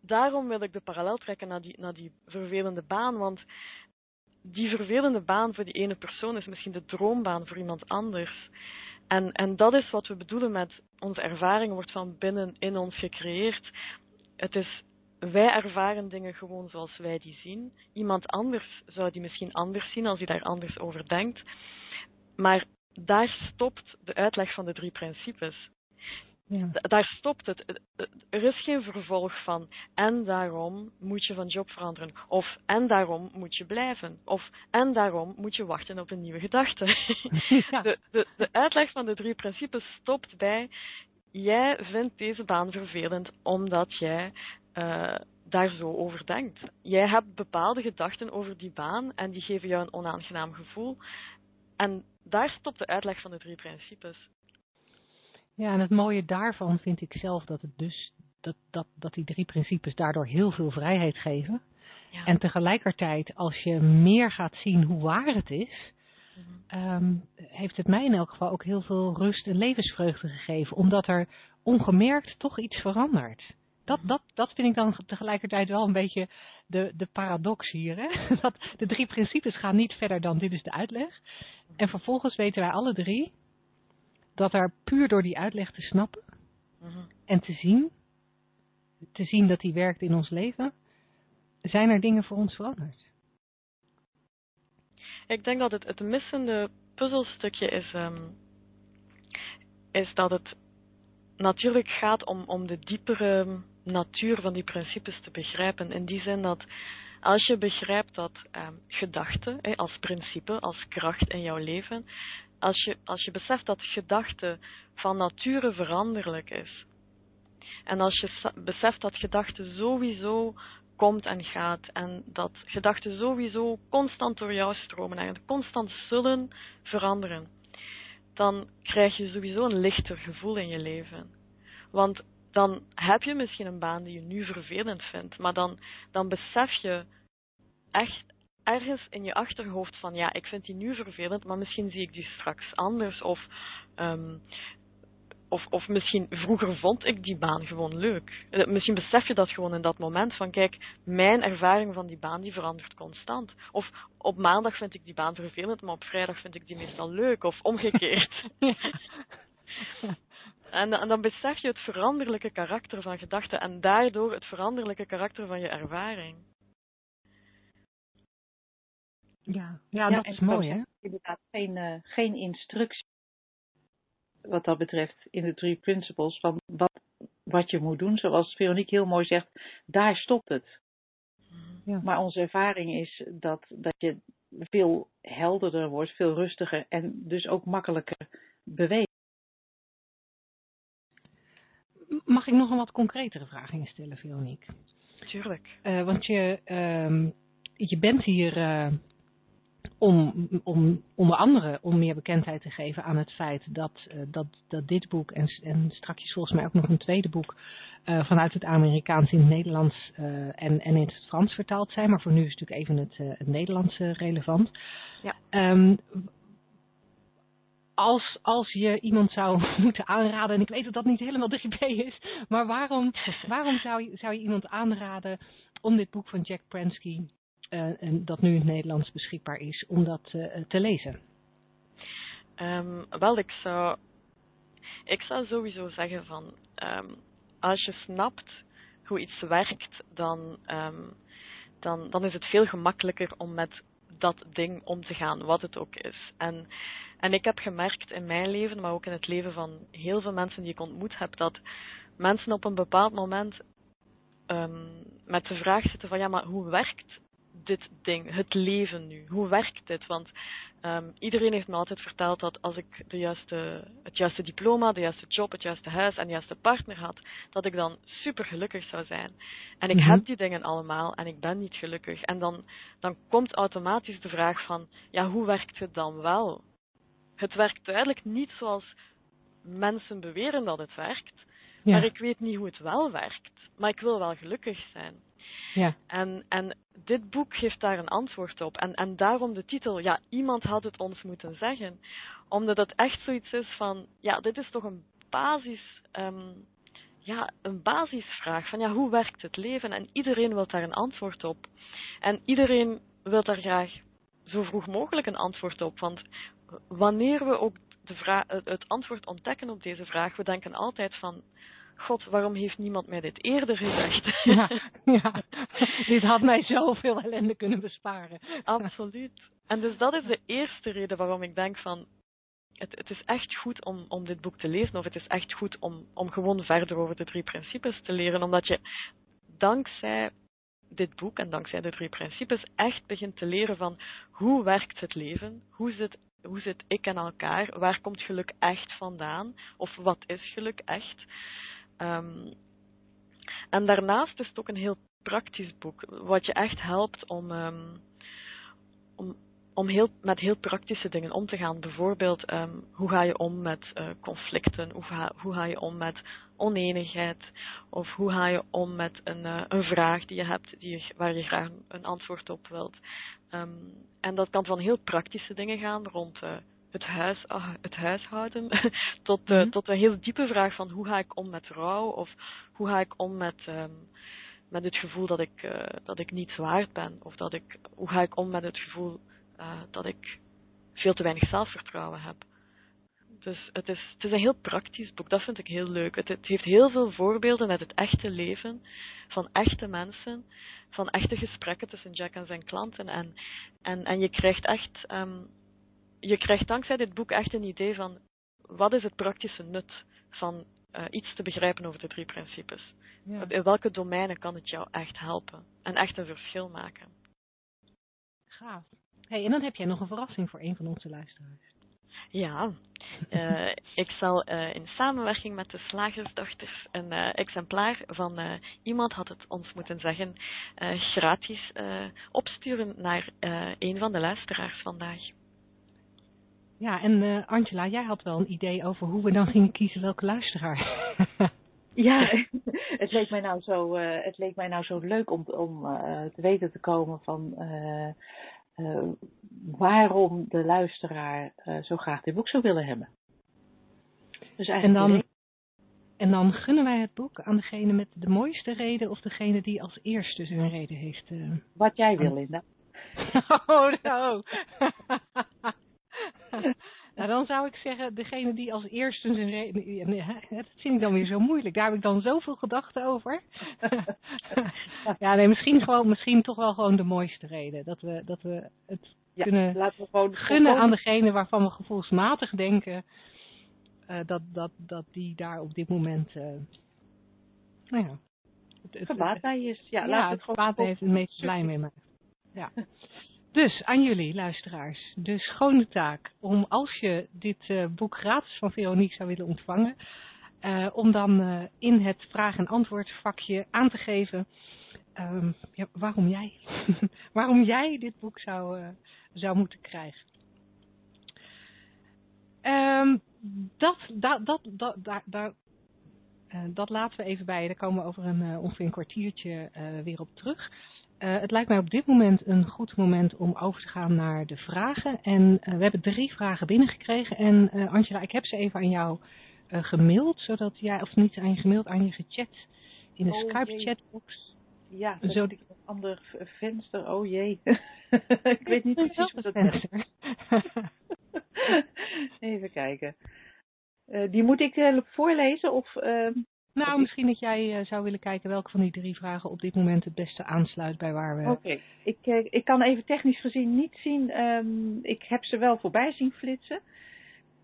daarom wil ik de parallel trekken naar die, naar die vervelende baan, want die vervelende baan voor die ene persoon is misschien de droombaan voor iemand anders. En, en dat is wat we bedoelen met onze ervaring wordt van binnen in ons gecreëerd. Het is, wij ervaren dingen gewoon zoals wij die zien. Iemand anders zou die misschien anders zien als hij daar anders over denkt. Maar daar stopt de uitleg van de drie principes. Ja. Daar stopt het. Er is geen vervolg van. En daarom moet je van job veranderen. Of en daarom moet je blijven. Of en daarom moet je wachten op een nieuwe gedachte. <laughs> De, de, de uitleg van de drie principes stopt bij. Jij vindt deze baan vervelend omdat jij uh, daar zo over denkt. Jij hebt bepaalde gedachten over die baan en die geven jou een onaangenaam gevoel. En daar stopt de uitleg van de drie principes. Ja, en het mooie daarvan vind ik zelf dat het dus dat, dat, dat die drie principes daardoor heel veel vrijheid geven. Ja. En tegelijkertijd, als je meer gaat zien hoe waar het is, mhm. um, heeft het mij in elk geval ook heel veel rust en levensvreugde gegeven, omdat er ongemerkt toch iets verandert. Dat, mhm. dat, dat vind ik dan tegelijkertijd wel een beetje de, de paradox hier. Hè? <laughs> Dat de drie principes gaan niet verder dan dit is de uitleg. En vervolgens weten wij alle drie dat er puur door die uitleg te snappen mhm. en te zien, te zien dat die werkt in ons leven, zijn er dingen voor ons veranderd. Ik denk dat het, het missende puzzelstukje is, um, is dat het natuurlijk gaat om, om de diepere natuur van die principes te begrijpen. In die zin dat als je begrijpt dat um, gedachten als principe, als kracht in jouw leven, als je, als je beseft dat gedachte van nature veranderlijk is. En als je beseft dat gedachte sowieso komt en gaat en dat gedachten sowieso constant door jou stromen en constant zullen veranderen, dan krijg je sowieso een lichter gevoel in je leven. Want dan heb je misschien een baan die je nu vervelend vindt, maar dan, dan besef je echt ergens in je achterhoofd van ja, ik vind die nu vervelend, maar misschien zie ik die straks anders. Of, um, of, of misschien vroeger vond ik die baan gewoon leuk. Eh, misschien besef je dat gewoon in dat moment van kijk, mijn ervaring van die baan die verandert constant. Of op maandag vind ik die baan vervelend, maar op vrijdag vind ik die meestal leuk. Of omgekeerd. <laughs> En, en, dan besef je het veranderlijke karakter van gedachten en daardoor het veranderlijke karakter van je ervaring. Ja, ja, dat is mooi, hè? Inderdaad, geen, uh, geen instructie wat dat betreft in de drie principles van wat, wat je moet doen. Zoals Veronique heel mooi zegt, daar stopt het. Ja. Maar onze ervaring is dat, dat je veel helderder wordt, veel rustiger en dus ook makkelijker beweegt. Mag ik nog een wat concretere vraag instellen, Veronique? Tuurlijk. Uh, want je, uh, je bent hier uh, om, om onder andere om meer bekendheid te geven aan het feit dat, uh, dat, dat dit boek en, en straks volgens mij ook nog een tweede boek uh, vanuit het Amerikaans in het Nederlands uh, en, en in het Frans vertaald zijn. Maar voor nu is natuurlijk even het, het Nederlands relevant. Ja. Um, als, als je iemand zou <laughs> moeten aanraden, en ik weet dat dat niet helemaal de GP is, maar waarom, waarom zou, je, zou je iemand aanraden om dit boek van Jack Pransky uh, dat nu in het Nederlands beschikbaar is, om dat uh, te lezen? Um, wel, ik zou, ik zou sowieso zeggen van, um, als je snapt hoe iets werkt, dan, um, dan, dan is het veel gemakkelijker om met dat ding om te gaan, wat het ook is. En, en ik heb gemerkt in mijn leven, maar ook in het leven van heel veel mensen die ik ontmoet heb, dat mensen op een bepaald moment met de vraag zitten van ja, maar hoe werkt dit ding, het leven nu? Hoe werkt dit? Want um, iedereen heeft me altijd verteld dat als ik de juiste, het juiste diploma, de juiste job, het juiste huis en de juiste partner had, dat ik dan super gelukkig zou zijn. En ik mm -hmm. heb die dingen allemaal en ik ben niet gelukkig. En dan, dan komt automatisch de vraag van, ja, hoe werkt het dan wel? Het werkt duidelijk niet zoals mensen beweren dat het werkt, ja. maar ik weet niet hoe het wel werkt. Maar ik wil wel gelukkig zijn. Ja. En, en dit boek geeft daar een antwoord op. En, en daarom de titel, ja, iemand had het ons moeten zeggen. Omdat het echt zoiets is van, ja, dit is toch een basis, um, ja, een basisvraag van, ja, hoe werkt het leven? En iedereen wil daar een antwoord op. En iedereen wil daar graag zo vroeg mogelijk een antwoord op. Want wanneer we ook de vraag, het antwoord ontdekken op deze vraag, we denken altijd van, God, waarom heeft niemand mij dit eerder gezegd? <laughs> Ja, ja, dit had mij zoveel ellende kunnen besparen. Absoluut. En dus dat is de eerste reden waarom ik denk van, het, het, is echt goed om, om dit boek te lezen, of het is echt goed om, om gewoon verder over de drie principes te leren, omdat je dankzij dit boek en dankzij de drie principes echt begint te leren van hoe werkt het leven, hoe zit, hoe zit ik en elkaar, waar komt geluk echt vandaan, of wat is geluk echt. Um, en daarnaast is het ook een heel praktisch boek, wat je echt helpt om, um, om om heel, met heel praktische dingen om te gaan. Bijvoorbeeld, um, hoe ga je om met uh, conflicten? Hoe ga, hoe ga je om met oneenigheid? Of hoe ga je om met een, uh, een vraag die je hebt die je, waar je graag een antwoord op wilt? En dat kan van heel praktische dingen gaan rond uh, het, huis, uh, het huishouden, <laughs> tot, mm -hmm. tot een heel diepe vraag van hoe ga ik om met rouw? Of hoe ga ik om met... Um, met het gevoel dat ik, uh, dat ik niet waard ben. Of dat ik, hoe ga ik om met het gevoel uh, dat ik veel te weinig zelfvertrouwen heb. Dus het is, het is een heel praktisch boek, dat vind ik heel leuk. Het, het, heeft heel veel voorbeelden uit het echte leven, van echte mensen, van echte gesprekken tussen Jack en zijn klanten. En, en, en je krijgt echt, um, je krijgt dankzij dit boek echt een idee van wat is het praktische nut van uh, iets te begrijpen over de drie principes. Ja. In welke domeinen kan het jou echt helpen en echt een verschil maken? Gaaf. Hey, en dan heb jij nog een verrassing voor een van onze luisteraars. Ja, uh, <laughs> ik zal uh, in samenwerking met de slagersdochters een uh, exemplaar van iemand had het ons moeten zeggen gratis opsturen naar een van de luisteraars vandaag. Ja, en Angela, jij had wel een idee over hoe we dan gingen kiezen welke luisteraar. <laughs> ja, <laughs> het leek mij nou zo, het leek mij nou zo leuk om, om te weten te komen van waarom de luisteraar zo graag dit boek zou willen hebben. Dus en, dan, en dan gunnen wij het boek aan degene met de mooiste reden of degene die als eerste zijn reden heeft. Wat jij wil, Linda. <laughs> oh, no. <laughs> Nou, dan zou ik zeggen, degene die als eerste zijn reden... Dat vind ik dan weer zo moeilijk. Daar heb ik dan zoveel gedachten over. <laughs> ja, nee, misschien, gewoon, misschien toch wel gewoon de mooiste reden. Dat we, dat we het ja, kunnen we gewoon gunnen aan degene waarvan we gevoelsmatig denken... Uh, dat, dat, dat die daar op dit moment... Uh, nou ja... Het, het, gebaat bij is. Ja, ja het, het gebaat heeft het meest blij mee maakt. Ja. <laughs> Dus aan jullie luisteraars, de schone taak om als je dit uh, boek gratis van Veronique zou willen ontvangen, uh, om dan uh, in het vraag- en antwoord vakje aan te geven ja, waarom jij, <laughs> waarom jij dit boek zou, zou moeten krijgen. Um, dat, dat, dat, dat, dat laten we even bij. Daar komen we over een ongeveer een kwartiertje weer op terug. Uh, het lijkt mij op dit moment een goed moment om over te gaan naar de vragen. En uh, we hebben drie vragen binnengekregen. En uh, Angela, ik heb ze even aan jou gemaild, zodat jij, of niet aan je gemaild, aan je gechat in de oh, Skype-chatbox. Ja, zo ik een ander venster. Oh jee. <laughs> ik weet niet precies wat dat is. <laughs> <laughs> even kijken. die moet ik voorlezen of... ehm, nou, misschien dat jij uh, zou willen kijken welke van die drie vragen op dit moment het beste aansluit bij waar we... Oké, okay. ik, uh, ik kan even technisch gezien niet zien, um, ik heb ze wel voorbij zien flitsen.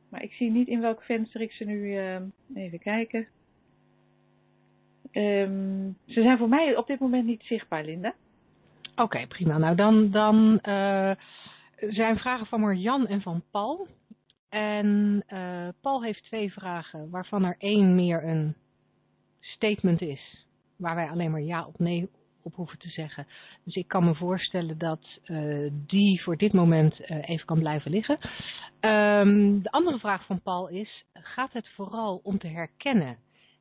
Maar ik zie niet in welk venster ik ze nu, uh, even kijken. Um, ze zijn voor mij op dit moment niet zichtbaar, Linda. Oké, okay, prima. Nou, dan, dan uh, zijn vragen van Marjan en van Paul. En Paul heeft twee vragen, waarvan er één meer een statement is. Waar wij alleen maar ja of nee op hoeven te zeggen. Dus ik kan me voorstellen dat uh, die voor dit moment uh, even kan blijven liggen. Um, de andere vraag van Paul is, gaat het vooral om te herkennen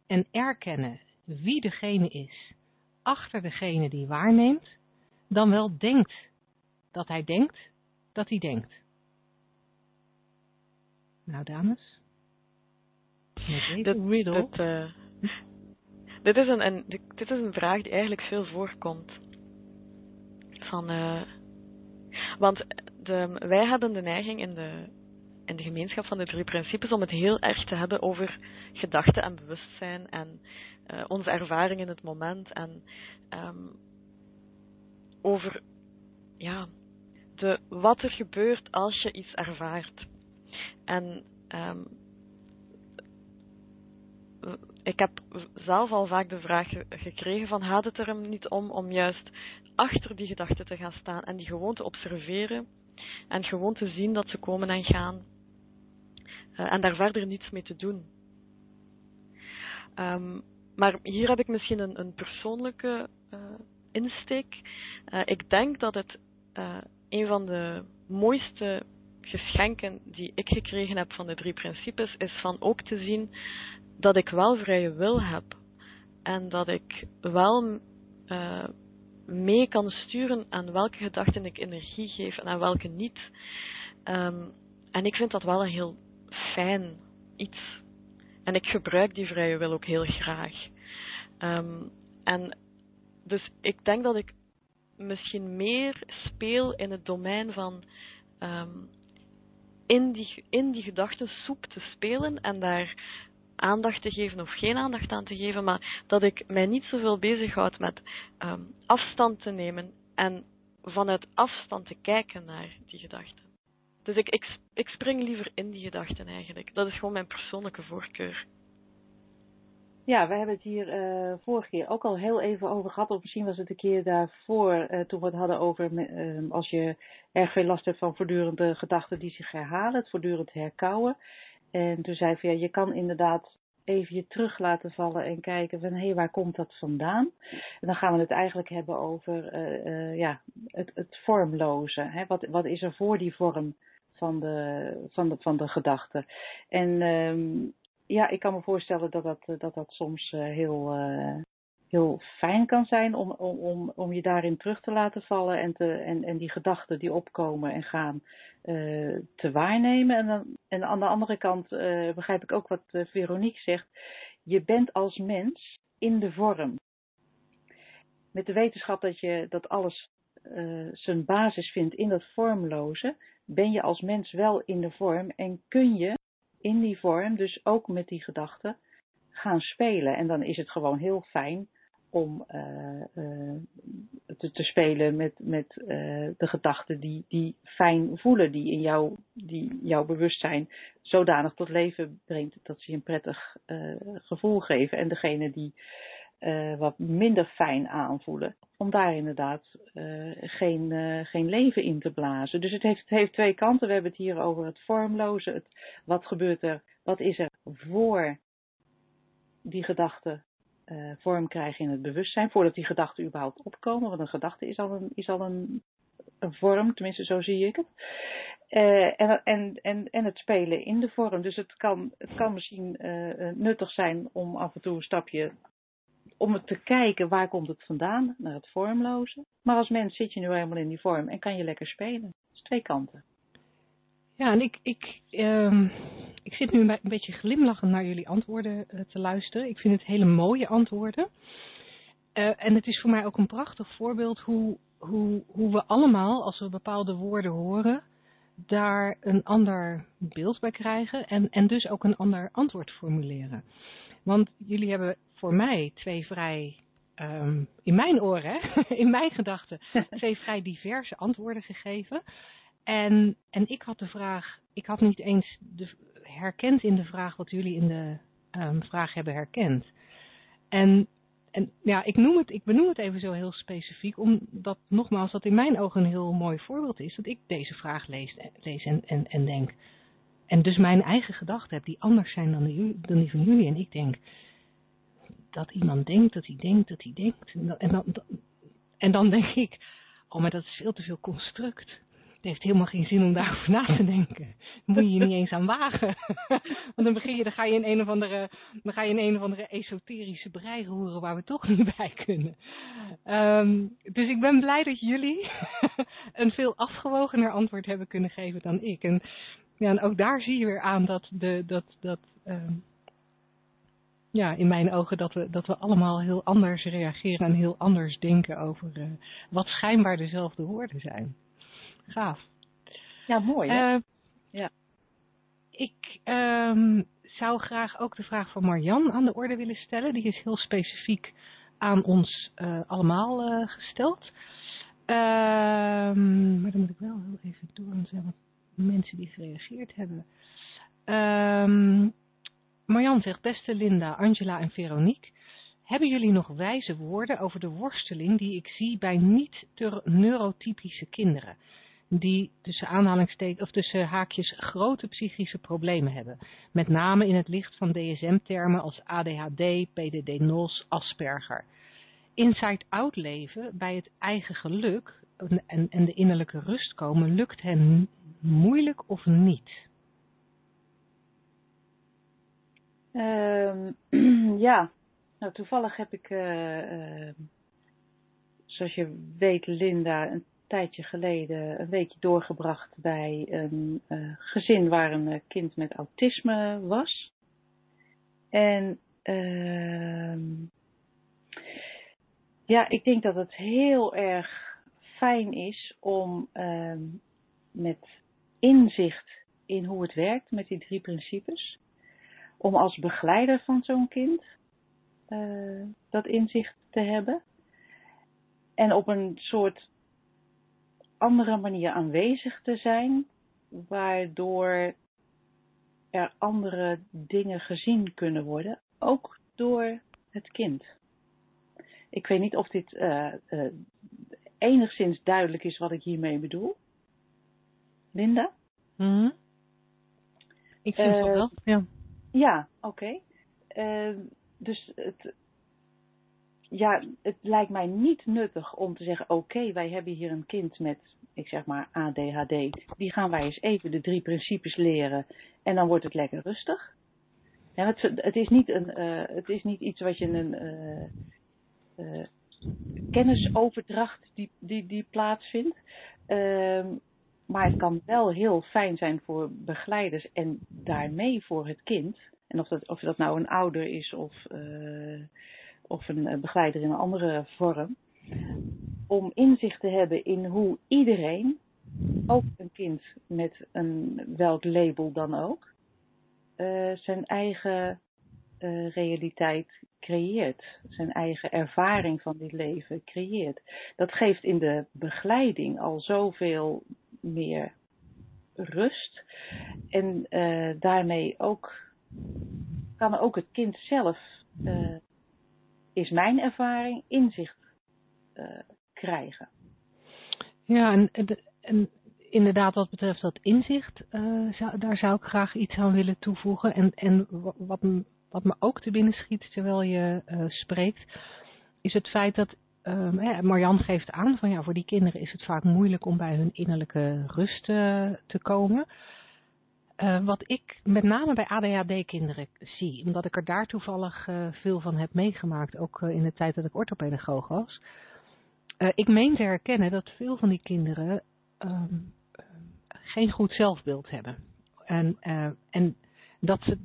en erkennen wie degene is achter degene die waarneemt, dan wel denkt dat hij denkt dat hij denkt? Nou dames, dat, dat, uh, <laughs> dit is een, dit is een vraag die eigenlijk veel voorkomt. Van, uh, want de, wij hebben de neiging in de, in de gemeenschap van de drie principes om het heel erg te hebben over gedachten en bewustzijn en uh, onze ervaring in het moment en um, over ja, de, wat er gebeurt als je iets ervaart. En ehm, ik heb zelf al vaak de vraag gekregen van gaat het er hem niet om om juist achter die gedachten te gaan staan en die gewoon te observeren en gewoon te zien dat ze komen en gaan uh, en daar verder niets mee te doen. Um, maar hier heb ik misschien een, een persoonlijke uh, insteek. Ik denk dat het een van de mooiste geschenken die ik gekregen heb van de drie principes is van ook te zien dat ik wel vrije wil heb en dat ik wel uh, mee kan sturen aan welke gedachten ik energie geef en aan welke niet. Um, en ik vind dat wel een heel fijn iets. En ik gebruik die vrije wil ook heel graag. Um, en dus ik denk dat ik misschien meer speel in het domein van um, in die, in die gedachtensoep te spelen en daar aandacht te geven of geen aandacht aan te geven, maar dat ik mij niet zoveel bezighoud met um, afstand te nemen en vanuit afstand te kijken naar die gedachten. Dus ik, ik, spring liever in die gedachten eigenlijk. Dat is gewoon mijn persoonlijke voorkeur. Ja, we hebben het hier uh, vorige keer ook al heel even over gehad. Of misschien was het een keer daarvoor, uh, toen we het hadden over uh, als je erg veel last hebt van voortdurende gedachten die zich herhalen, het voortdurend herkauwen. En toen zei van ja, je kan inderdaad even je terug laten vallen en kijken van hé, hey, waar komt dat vandaan? En dan gaan we het eigenlijk hebben over ja, het, het vormloze. Hè? Wat, wat is er voor die vorm? van de, van de, van de gedachte. En um, ja, ik kan me voorstellen dat dat, dat, dat soms uh, heel, heel fijn kan zijn om, om, om je daarin terug te laten vallen en, te, en, en die gedachten die opkomen en gaan uh, te waarnemen. En, dan, en aan de andere kant begrijp ik ook wat Veronique zegt. Je bent als mens in de vorm. Met de wetenschap dat, je, dat alles zijn basis vindt in dat vormloze, ben je als mens wel in de vorm en kun je in die vorm, dus ook met die gedachten, gaan spelen. En dan is het gewoon heel fijn om uh, uh, te, te, spelen met, met uh, de gedachten die, die fijn voelen, die in jou, die jouw bewustzijn zodanig tot leven brengt dat ze je een prettig gevoel geven. En degene die wat minder fijn aanvoelen, om daar inderdaad geen, geen leven in te blazen. Dus het heeft, het heeft twee kanten. We hebben het hier over het vormloze. Het, wat gebeurt er, wat is er voor die gedachten uh, vorm krijgen in het bewustzijn, voordat die gedachten überhaupt opkomen. Want een gedachte is al een, is al een, een vorm, tenminste zo zie ik het. Uh, en, en, en, en het spelen in de vorm. Dus het kan, het kan misschien uh, nuttig zijn om af en toe een stapje om het te kijken waar komt het vandaan, naar het vormloze. Maar als mens zit je nu helemaal in die vorm en kan je lekker spelen. Dus twee kanten. Ja, en ik, ik, um, ik zit nu een beetje glimlachend naar jullie antwoorden uh, te luisteren. Ik vind het hele mooie antwoorden. Uh, en het is voor mij ook een prachtig voorbeeld hoe, hoe, hoe we allemaal, als we bepaalde woorden horen, daar een ander beeld bij krijgen en, en dus ook een ander antwoord formuleren. Want jullie hebben voor mij twee vrij, um, in mijn oren, <laughs> in mijn gedachten, <laughs> twee vrij diverse antwoorden gegeven. En, en ik had de vraag, ik had niet eens de, herkend in de vraag wat jullie in de um, vraag hebben herkend. En, en ja, ik, noem het, ik benoem het even zo heel specifiek, omdat nogmaals dat in mijn ogen een heel mooi voorbeeld is, dat ik deze vraag lees, en, en, en denk. En dus mijn eigen gedachten heb die anders zijn dan die, dan van jullie. En ik denk dat iemand denkt, dat hij denkt, dat hij denkt. En dan, en dan, en dan denk ik, oh maar dat is veel te veel construct. Het heeft helemaal geen zin om daarover na te denken. Dan moet je je niet eens aan wagen. <laughs> Want dan begin je, dan ga je in een of andere, dan ga je in een of andere esoterische brei roeren waar we toch niet <laughs> bij kunnen. Um, dus ik ben blij dat jullie <laughs> een veel afgewogener antwoord hebben kunnen geven dan ik. En, ja, en ook daar zie je weer aan dat, de, dat, dat um, ja, in mijn ogen dat we, dat we allemaal heel anders reageren en heel anders denken over uh, wat schijnbaar dezelfde woorden zijn. Gaaf. Ja, mooi. Hè? Uh, ja. Ik um, zou graag ook de vraag van Marjan aan de orde willen stellen. Die is heel specifiek aan ons uh, allemaal uh, gesteld. Um, maar dan moet ik wel heel even door, want er mensen die gereageerd hebben. Um, Marjan zegt, beste Linda, Angela en Veronique. Hebben jullie nog wijze woorden over de worsteling die ik zie bij niet-neurotypische kinderen? Die tussen aanhalingstekens of tussen haakjes grote psychische problemen hebben. Met name in het licht van DSM-termen als ADHD, PDD-NOS, Asperger. Inside-out leven bij het eigen geluk en, en de innerlijke rust komen lukt hen moeilijk of niet? Um, <clears throat> ja, nou toevallig heb ik, uh, uh, zoals je weet, Linda tijdje geleden een weekje doorgebracht bij een uh, gezin waar een kind met autisme was. En ehm, ja, ik denk dat het heel erg fijn is om ehm, met inzicht in hoe het werkt met die drie principes om als begeleider van zo'n kind uh, dat inzicht te hebben. En op een soort andere manier aanwezig te zijn, waardoor er andere dingen gezien kunnen worden, ook door het kind. Ik weet niet of dit uh, uh, enigszins duidelijk is wat ik hiermee bedoel. Linda? Mm -hmm. Ik vind het wel, ja. Ja, oké. Okay. Dus het, ja, het lijkt mij niet nuttig om te zeggen: oké, wij hebben hier een kind met, ik zeg maar ADHD. Die gaan wij eens even de drie principes leren en dan wordt het lekker rustig. Ja, het, het, is niet een, uh, het is niet iets wat je een uh, kennisoverdracht die, die, die plaatsvindt. Ehm, maar het kan wel heel fijn zijn voor begeleiders en daarmee voor het kind. En of dat, of dat nou een ouder is of, of een eh, begeleider in een andere vorm. Om inzicht te hebben in hoe iedereen, ook een kind met een welk label dan ook, uh, zijn eigen uh, realiteit creëert. Zijn eigen ervaring van dit leven creëert. Dat geeft in de begeleiding al zoveel meer rust. En daarmee ook kan ook het kind zelf, uh, is mijn ervaring, inzicht uh, krijgen. Ja, en, en, inderdaad wat betreft dat inzicht, zou, daar zou ik graag iets aan willen toevoegen. En, en wat, wat me ook te binnen schiet terwijl je spreekt, is het feit dat Um, Marjan geeft aan van ja, voor die kinderen is het vaak moeilijk om bij hun innerlijke rust te komen. Uh, wat ik met name bij ADHD-kinderen zie, omdat ik er daar toevallig uh, veel van heb meegemaakt, ook in de tijd dat ik orthopedagoog was. ik meen te herkennen dat veel van die kinderen um, geen goed zelfbeeld hebben. En, en dat ze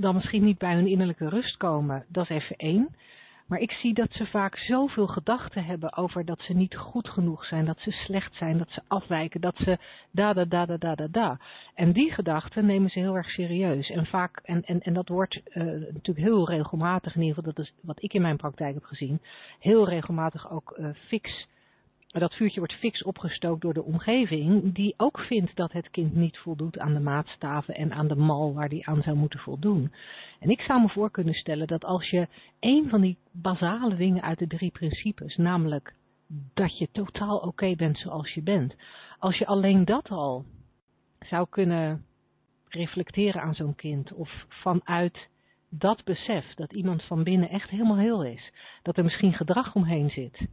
dan misschien niet bij hun innerlijke rust komen, dat is even één. Maar ik zie dat ze vaak zoveel gedachten hebben over dat ze niet goed genoeg zijn, dat ze slecht zijn, dat ze afwijken, dat ze da da da da da da. En die gedachten nemen ze heel erg serieus. En vaak, en, en, en dat wordt uh, natuurlijk heel regelmatig, in ieder geval dat is wat ik in mijn praktijk heb gezien, heel regelmatig ook uh, fix dat vuurtje wordt fix opgestookt door de omgeving, die ook vindt dat het kind niet voldoet aan de maatstaven en aan de mal waar die aan zou moeten voldoen. En ik zou me voor kunnen stellen dat als je een van die basale dingen uit de drie principes, namelijk dat je totaal oké bent zoals je bent, als je alleen dat al zou kunnen reflecteren aan zo'n kind of vanuit dat besef dat iemand van binnen echt helemaal heel is, dat er misschien gedrag omheen zit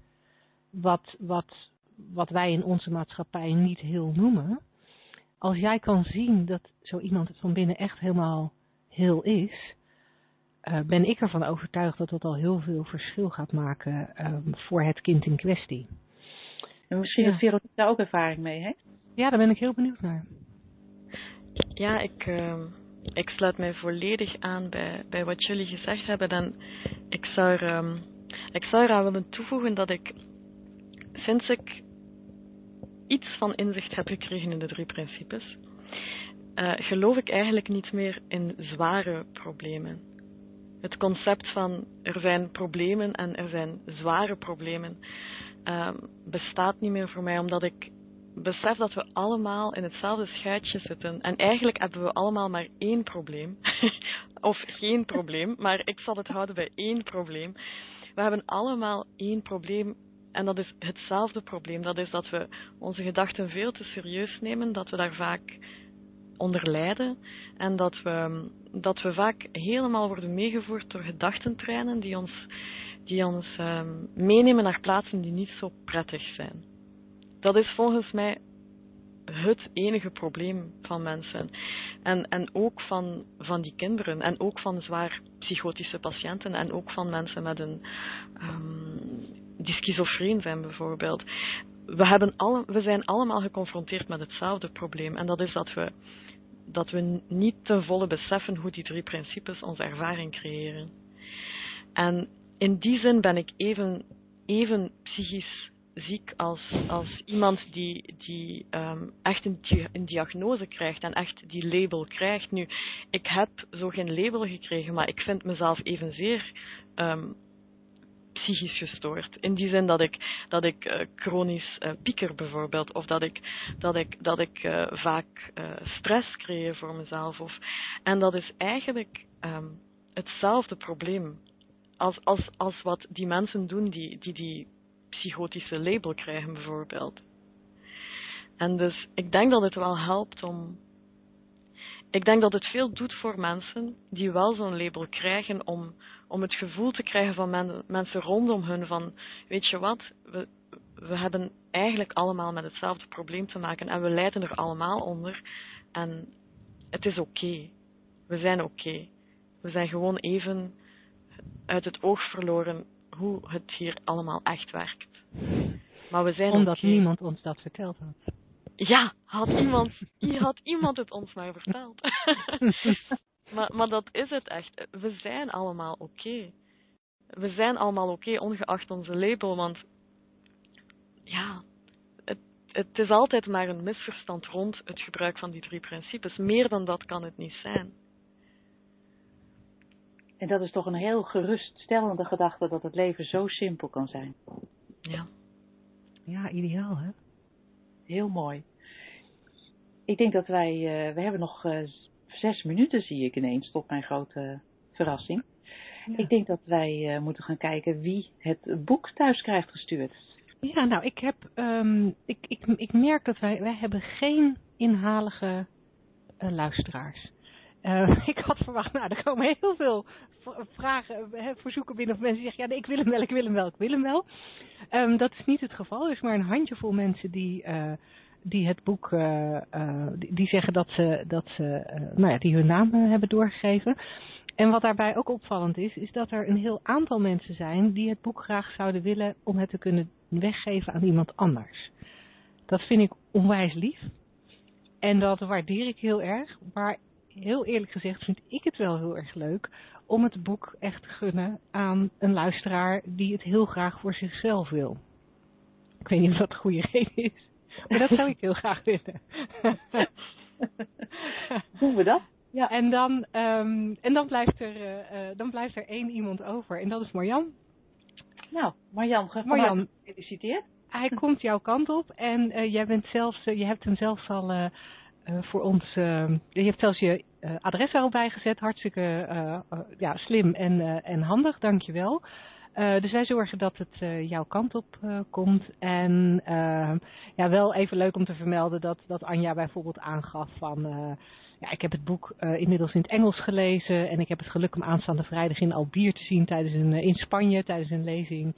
wat, wat, wat wij in onze maatschappij niet heel noemen. Als jij kan zien dat zo iemand van binnen echt helemaal heel is, uh, ben ik ervan overtuigd dat dat al heel veel verschil gaat maken uh, voor het kind in kwestie. En misschien ja. Veronique daar ook ervaring mee heeft? Ja, daar ben ik heel benieuwd naar. Ja, ik, uh, ik sluit mij volledig aan bij, bij wat jullie gezegd hebben. En ik zou, er, ik zou eraan willen toevoegen dat ik sinds ik iets van inzicht heb gekregen in de drie principes, uh, geloof ik eigenlijk niet meer in zware problemen. Het concept van er zijn problemen en er zijn zware problemen uh, bestaat niet meer voor mij, omdat ik besef dat we allemaal in hetzelfde schuitje zitten. En eigenlijk hebben we allemaal maar één probleem. <laughs> of geen probleem, maar ik zal het houden bij één probleem. We hebben allemaal één probleem en dat is hetzelfde probleem. Dat is dat we onze gedachten veel te serieus nemen, dat we daar vaak onder lijden en dat we, dat we vaak helemaal worden meegevoerd door gedachtentreinen die ons, die ons um, meenemen naar plaatsen die niet zo prettig zijn. Dat is volgens mij het enige probleem van mensen. En, en ook van, van die kinderen. En ook van zwaar psychotische patiënten. En ook van mensen met een, um, die schizofreen zijn bijvoorbeeld. We, hebben alle, we zijn allemaal geconfronteerd met hetzelfde probleem. En dat is dat we, dat we niet ten volle beseffen hoe die drie principes onze ervaring creëren. En in die zin ben ik even, even psychisch ziek als, als iemand die, die um, echt een, een, diagnose krijgt en echt die label krijgt. Nu, ik heb zo geen label gekregen, maar ik vind mezelf evenzeer um, psychisch gestoord. In die zin dat ik, dat ik uh, chronisch uh, pieker bijvoorbeeld, of dat ik, dat ik, dat ik uh, vaak stress creëer voor mezelf. Of, en dat is eigenlijk um, hetzelfde probleem als, als, als wat die mensen doen die die, die psychotische label krijgen, bijvoorbeeld. En dus ik denk dat het wel helpt om. Ik denk dat het veel doet voor mensen die wel zo'n label krijgen, om, om het gevoel te krijgen van men, mensen rondom hun van, weet je wat, we, we hebben eigenlijk allemaal met hetzelfde probleem te maken en we lijden er allemaal onder. En het is oké. Okay. We zijn oké. Okay. We zijn gewoon even uit het oog verloren hoe het hier allemaal echt werkt. Maar we zijn Omdat niemand ons dat verteld had. Ja, had iemand, had iemand het ons maar verteld. <laughs> maar, maar dat is het echt. We zijn allemaal oké. Okay. We zijn allemaal oké, okay, ongeacht onze label, want ja, het, het is altijd maar een misverstand rond het gebruik van die drie principes. Meer dan dat kan het niet zijn. En dat is toch een heel geruststellende gedachte dat het leven zo simpel kan zijn. Ja. Ja, ideaal hè? Heel mooi. Ik denk dat wij, uh, we hebben nog uh, zes minuten zie ik ineens, tot mijn grote verrassing. Ja. Ik denk dat wij uh, moeten gaan kijken wie het boek thuis krijgt gestuurd. Ja, nou, ik heb, um, ik, ik, ik merk dat wij, wij hebben geen inhalige luisteraars. Uh, <laughs> ik had verwacht, nou, er komen heel veel vragen, verzoeken binnen of mensen zeggen, ja, nee, ik wil hem wel, ik wil hem wel, ik wil hem wel. Um, dat is niet het geval. Er is maar een handjevol mensen die, uh, die het boek, uh, die, die, zeggen dat ze, dat ze nou ja, die hun naam hebben doorgegeven. En wat daarbij ook opvallend is, is dat er een heel aantal mensen zijn die het boek graag zouden willen om het te kunnen weggeven aan iemand anders. Dat vind ik onwijs lief. En dat waardeer ik heel erg. Maar heel eerlijk gezegd vind ik het wel heel erg leuk om het boek echt te gunnen aan een luisteraar die het heel graag voor zichzelf wil. Ik weet niet of dat een goede reden is, maar dat zou ik heel graag willen. <laughs> Doen we dat? Ja. En dan, um, en dan, blijft er, uh, uh, dan blijft er één iemand over en dat is Marjan. Nou, Marjan, Marjan gefeliciteerd. Hij komt jouw kant op en uh, jij bent zelfs, je hebt hem zelfs al voor ons, uh, je hebt zelfs je adres al bijgezet. Hartstikke ja, slim en, en handig, dankjewel. dus wij zorgen dat het jouw kant op komt. En ja, wel even leuk om te vermelden dat, dat Anja bijvoorbeeld aangaf van... ja, ik heb het boek inmiddels in het Engels gelezen. En ik heb het geluk om aanstaande vrijdag in Albier te zien tijdens een, in Spanje tijdens een lezing.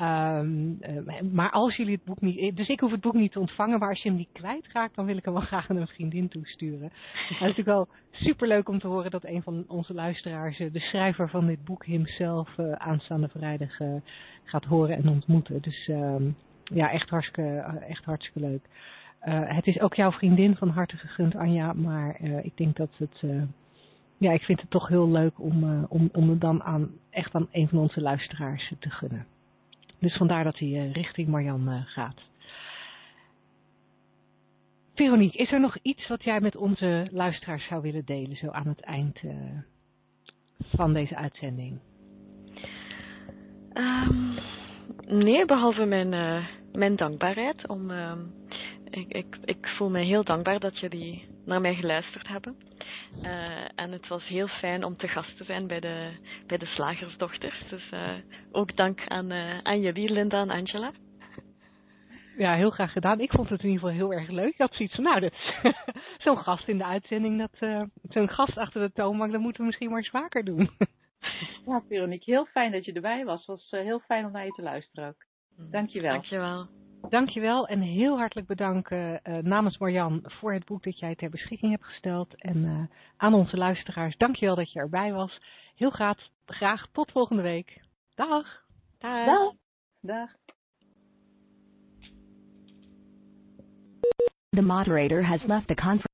Um, uh, maar als jullie het boek niet, dus ik hoef het boek niet te ontvangen, maar als je hem niet kwijtraakt, dan wil ik hem wel <laughs> graag aan een vriendin toesturen. Het is natuurlijk wel superleuk om te horen dat een van onze luisteraars, de schrijver van dit boek hemzelf, uh, aanstaande vrijdag gaat horen en ontmoeten. Dus um, ja, echt hartstikke, echt hartstikke leuk. het is ook jouw vriendin van harte gegund, Anja, maar ik denk dat het, ja, ik vind het toch heel leuk om, om, om het dan aan, echt aan een van onze luisteraars te gunnen. Dus vandaar dat hij uh, richting Marjan uh, gaat. Veronique, is er nog iets wat jij met onze luisteraars zou willen delen, zo aan het eind uh, van deze uitzending? Um, nee, behalve mijn, mijn dankbaarheid om, ik, ik, ik voel mij heel dankbaar dat jullie naar mij geluisterd hebben. Uh, en het was heel fijn om te gast te zijn bij de, bij de slagersdochters. Dus uh, ook dank aan, uh, aan jullie, Linda en Angela. Ja, heel graag gedaan. Ik vond het in ieder geval heel erg leuk. Ik had zoiets van, nou, dat <laughs> zo'n gast in de uitzending, dat zo'n gast achter de toonbank, dat moeten we misschien maar eens vaker doen. <laughs> ja, Veronique, heel fijn dat je erbij was. Het was heel fijn om naar je te luisteren ook. Dankjewel. Dankjewel. Dankjewel en heel hartelijk bedanken uh, namens Marjan voor het boek dat jij ter beschikking hebt gesteld. En uh, aan onze luisteraars, dankjewel dat je erbij was. Heel graag, graag tot volgende week. Dag. Dag. Dag. Dag. The moderator has left the conference.